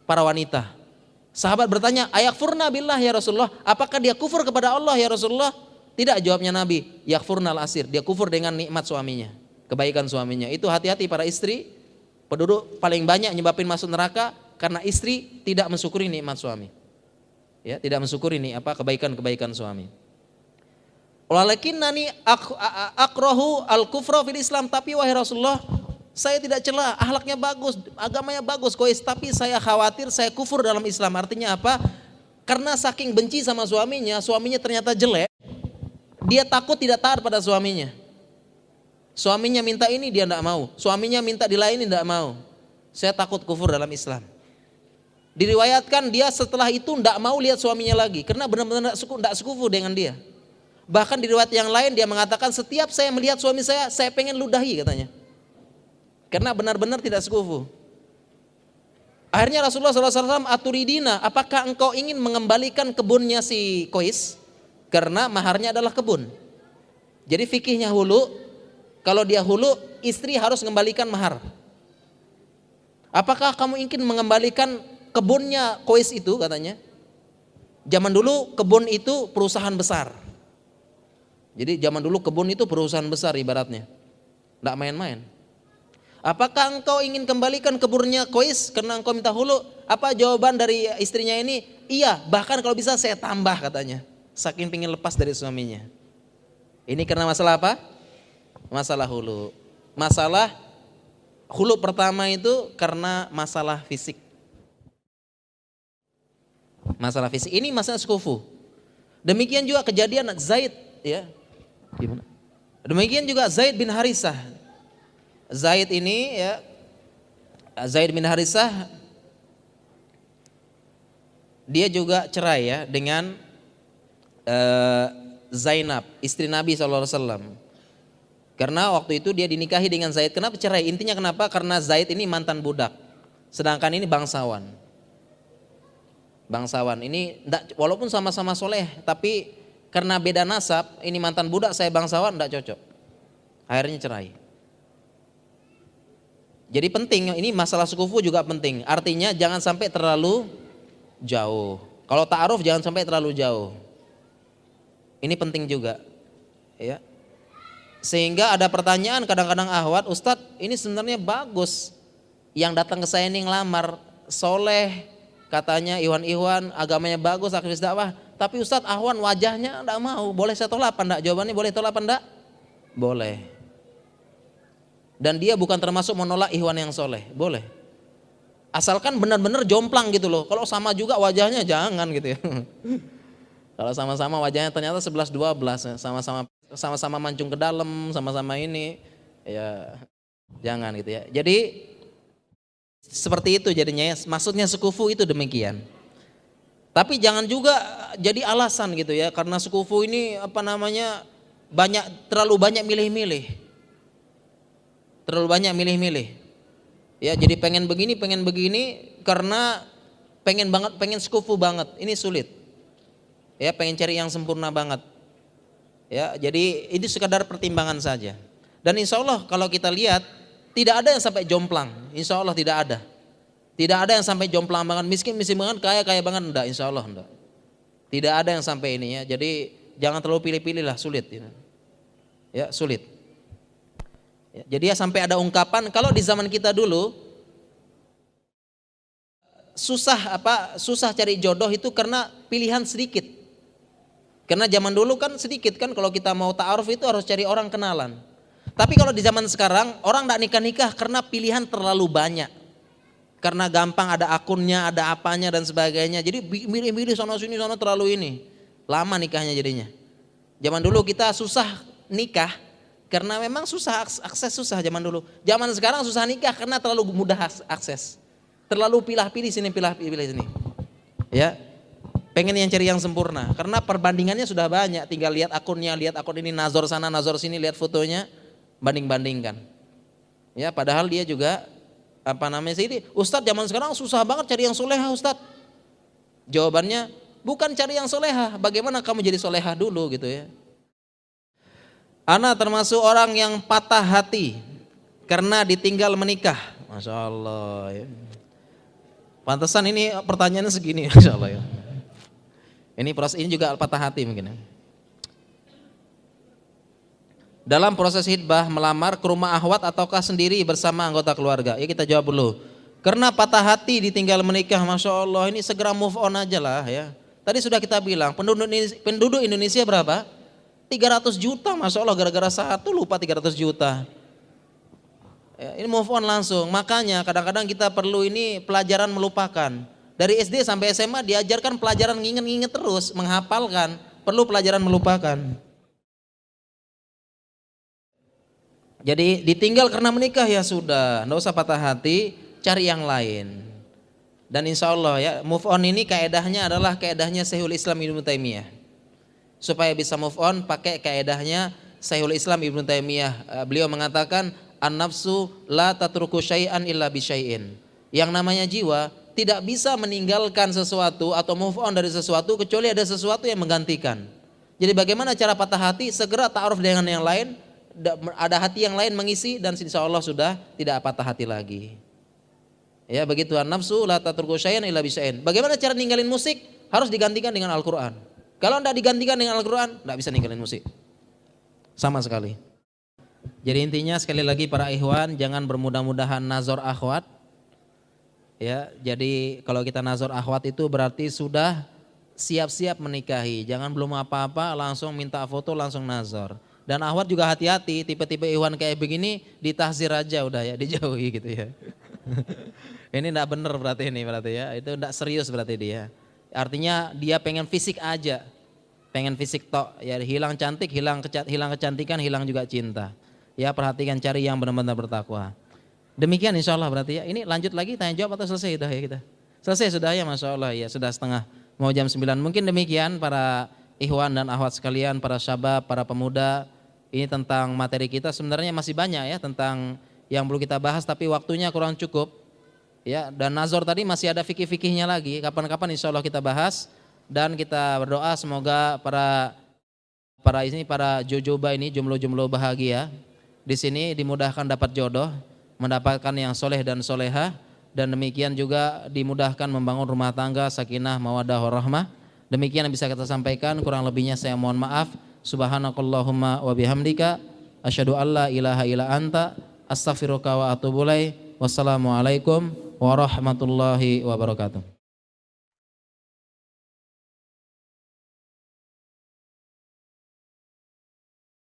para wanita. Sahabat bertanya, ayak furna billah ya Rasulullah, apakah dia kufur kepada Allah ya Rasulullah? Tidak jawabnya Nabi, yakfurnal asir. Dia kufur dengan nikmat suaminya, kebaikan suaminya. Itu hati-hati para istri, penduduk paling banyak nyebabin masuk neraka karena istri tidak mensyukuri nikmat suami. Ya, tidak mensyukuri nih apa kebaikan-kebaikan suami. Walakin nani ak akrohu al kufra fil Islam tapi wahai Rasulullah saya tidak celah ahlaknya bagus agamanya bagus kois tapi saya khawatir saya kufur dalam Islam artinya apa karena saking benci sama suaminya suaminya ternyata jelek dia takut tidak taat pada suaminya. Suaminya minta ini dia tidak mau. Suaminya minta dilayani tidak mau. Saya takut kufur dalam Islam. Diriwayatkan dia setelah itu tidak mau lihat suaminya lagi karena benar-benar tidak sekufu dengan dia. Bahkan di riwayat yang lain dia mengatakan setiap saya melihat suami saya, saya pengen ludahi katanya. Karena benar-benar tidak sekufu. Akhirnya Rasulullah SAW aturidina, apakah engkau ingin mengembalikan kebunnya si Kois? Karena maharnya adalah kebun. Jadi fikihnya hulu, kalau dia hulu, istri harus mengembalikan mahar. Apakah kamu ingin mengembalikan kebunnya Kois itu katanya. Zaman dulu kebun itu perusahaan besar. Jadi zaman dulu kebun itu perusahaan besar ibaratnya. Tidak main-main. Apakah engkau ingin kembalikan kebunnya Kois karena engkau minta hulu? Apa jawaban dari istrinya ini? Iya, bahkan kalau bisa saya tambah katanya. Saking ingin lepas dari suaminya. Ini karena masalah apa? Masalah hulu. Masalah hulu pertama itu karena masalah fisik masalah fisik. Ini masalah sekufu. Demikian juga kejadian Zaid ya. Gimana? Demikian juga Zaid bin Harisah. Zaid ini ya Zaid bin Harisah dia juga cerai ya dengan uh, Zainab, istri Nabi SAW. Karena waktu itu dia dinikahi dengan Zaid. Kenapa cerai? Intinya kenapa? Karena Zaid ini mantan budak. Sedangkan ini bangsawan bangsawan. Ini walaupun sama-sama soleh, tapi karena beda nasab, ini mantan budak, saya bangsawan, tidak cocok. Akhirnya cerai. Jadi penting, ini masalah sukufu juga penting. Artinya jangan sampai terlalu jauh. Kalau ta'aruf jangan sampai terlalu jauh. Ini penting juga. Ya. Sehingga ada pertanyaan kadang-kadang ahwat, Ustadz ini sebenarnya bagus. Yang datang ke saya ini ngelamar, soleh, katanya Iwan Iwan agamanya bagus aktivis dakwah. Tapi Ustadz Ahwan wajahnya enggak mau. Boleh saya tolak apa enggak jawabannya boleh tolak apa enggak boleh. Dan dia bukan termasuk menolak Iwan yang soleh. Boleh. Asalkan benar-benar jomplang gitu loh. Kalau sama juga wajahnya jangan gitu ya kalau sama-sama wajahnya ternyata 11 12 ya. sama-sama sama-sama mancung ke dalam sama-sama ini ya jangan gitu ya jadi seperti itu jadinya ya. Maksudnya sekufu itu demikian. Tapi jangan juga jadi alasan gitu ya karena sekufu ini apa namanya banyak terlalu banyak milih-milih. Terlalu banyak milih-milih. Ya, jadi pengen begini, pengen begini karena pengen banget, pengen sekufu banget. Ini sulit. Ya, pengen cari yang sempurna banget. Ya, jadi ini sekadar pertimbangan saja. Dan insya Allah kalau kita lihat tidak ada yang sampai jomplang, insya Allah tidak ada. Tidak ada yang sampai jomplang banget, miskin miskin banget, kaya kaya banget, enggak, insya Allah enggak. Tidak ada yang sampai ini ya, jadi jangan terlalu pilih-pilih lah, sulit. Ya, ya sulit. Ya, jadi ya sampai ada ungkapan, kalau di zaman kita dulu, susah apa susah cari jodoh itu karena pilihan sedikit. Karena zaman dulu kan sedikit kan kalau kita mau ta'aruf itu harus cari orang kenalan. Tapi kalau di zaman sekarang orang tidak nikah-nikah karena pilihan terlalu banyak. Karena gampang ada akunnya, ada apanya dan sebagainya. Jadi milih-milih sana sini sana terlalu ini. Lama nikahnya jadinya. Zaman dulu kita susah nikah karena memang susah akses susah zaman dulu. Zaman sekarang susah nikah karena terlalu mudah akses. Terlalu pilah-pilih sini pilah-pilih sini. Ya, pengen yang cari yang sempurna karena perbandingannya sudah banyak tinggal lihat akunnya lihat akun ini nazor sana nazor sini lihat fotonya banding-bandingkan. Ya, padahal dia juga apa namanya sih ini? Ustadz zaman sekarang susah banget cari yang soleha Ustadz. Jawabannya bukan cari yang soleha, bagaimana kamu jadi soleha dulu gitu ya. Ana termasuk orang yang patah hati karena ditinggal menikah. Masya Allah ya. Pantesan ini pertanyaannya segini Masya Allah ya. Ini proses ini juga patah hati mungkin ya dalam proses hitbah melamar ke rumah ahwat ataukah sendiri bersama anggota keluarga? Ya kita jawab dulu. Karena patah hati ditinggal menikah, masya Allah ini segera move on aja lah ya. Tadi sudah kita bilang penduduk penduduk Indonesia berapa? 300 juta, masya Allah gara-gara satu lupa 300 juta. Ya, ini move on langsung. Makanya kadang-kadang kita perlu ini pelajaran melupakan. Dari SD sampai SMA diajarkan pelajaran nginget-nginget terus, menghafalkan. Perlu pelajaran melupakan. Jadi ditinggal karena menikah ya sudah, nggak usah patah hati, cari yang lain. Dan insya Allah ya move on ini kaedahnya adalah kaedahnya Syekhul Islam Ibnu Taimiyah. Supaya bisa move on pakai kaedahnya Syekhul Islam Ibnu Taimiyah. Eh, beliau mengatakan an-nafsu la tatruku syai'an illa bisyai'in. Yang namanya jiwa tidak bisa meninggalkan sesuatu atau move on dari sesuatu kecuali ada sesuatu yang menggantikan. Jadi bagaimana cara patah hati? Segera ta'aruf dengan yang lain, ada hati yang lain mengisi dan insya Allah sudah tidak patah hati lagi. Ya begitu nafsu la illa. Bagaimana cara ninggalin musik? Harus digantikan dengan Al-Qur'an. Kalau tidak digantikan dengan Al-Qur'an, tidak bisa ninggalin musik. Sama sekali. Jadi intinya sekali lagi para ikhwan jangan bermudah-mudahan nazar akhwat. Ya, jadi kalau kita nazar akhwat itu berarti sudah siap-siap menikahi. Jangan belum apa-apa langsung minta foto langsung nazar. Dan akhwat juga hati-hati, tipe-tipe ikhwan kayak begini ditahzir aja udah ya, dijauhi gitu ya. ini enggak benar berarti ini berarti ya. Itu enggak serius berarti dia. Artinya dia pengen fisik aja. Pengen fisik tok, ya hilang cantik, hilang kecat, hilang kecantikan, hilang juga cinta. Ya perhatikan cari yang benar-benar bertakwa. Demikian insya Allah berarti ya. Ini lanjut lagi tanya jawab atau selesai sudah ya kita? Selesai sudah ya Masya Allah ya sudah setengah mau jam 9. Mungkin demikian para ikhwan dan ahwat sekalian, para syabab, para pemuda. Ini tentang materi kita sebenarnya masih banyak ya tentang yang perlu kita bahas tapi waktunya kurang cukup. Ya, dan nazar tadi masih ada fikih-fikihnya lagi. Kapan-kapan insya Allah kita bahas dan kita berdoa semoga para para ini para jojoba ini jumlah-jumlah bahagia di sini dimudahkan dapat jodoh, mendapatkan yang soleh dan soleha dan demikian juga dimudahkan membangun rumah tangga sakinah mawadah warahmah. Demikian yang bisa kita sampaikan, kurang lebihnya saya mohon maaf. Subhanakallahumma wa bihamdika asyhadu alla ilaha illa anta Astaghfiruka wa atubu Wassalamualaikum warahmatullahi wabarakatuh.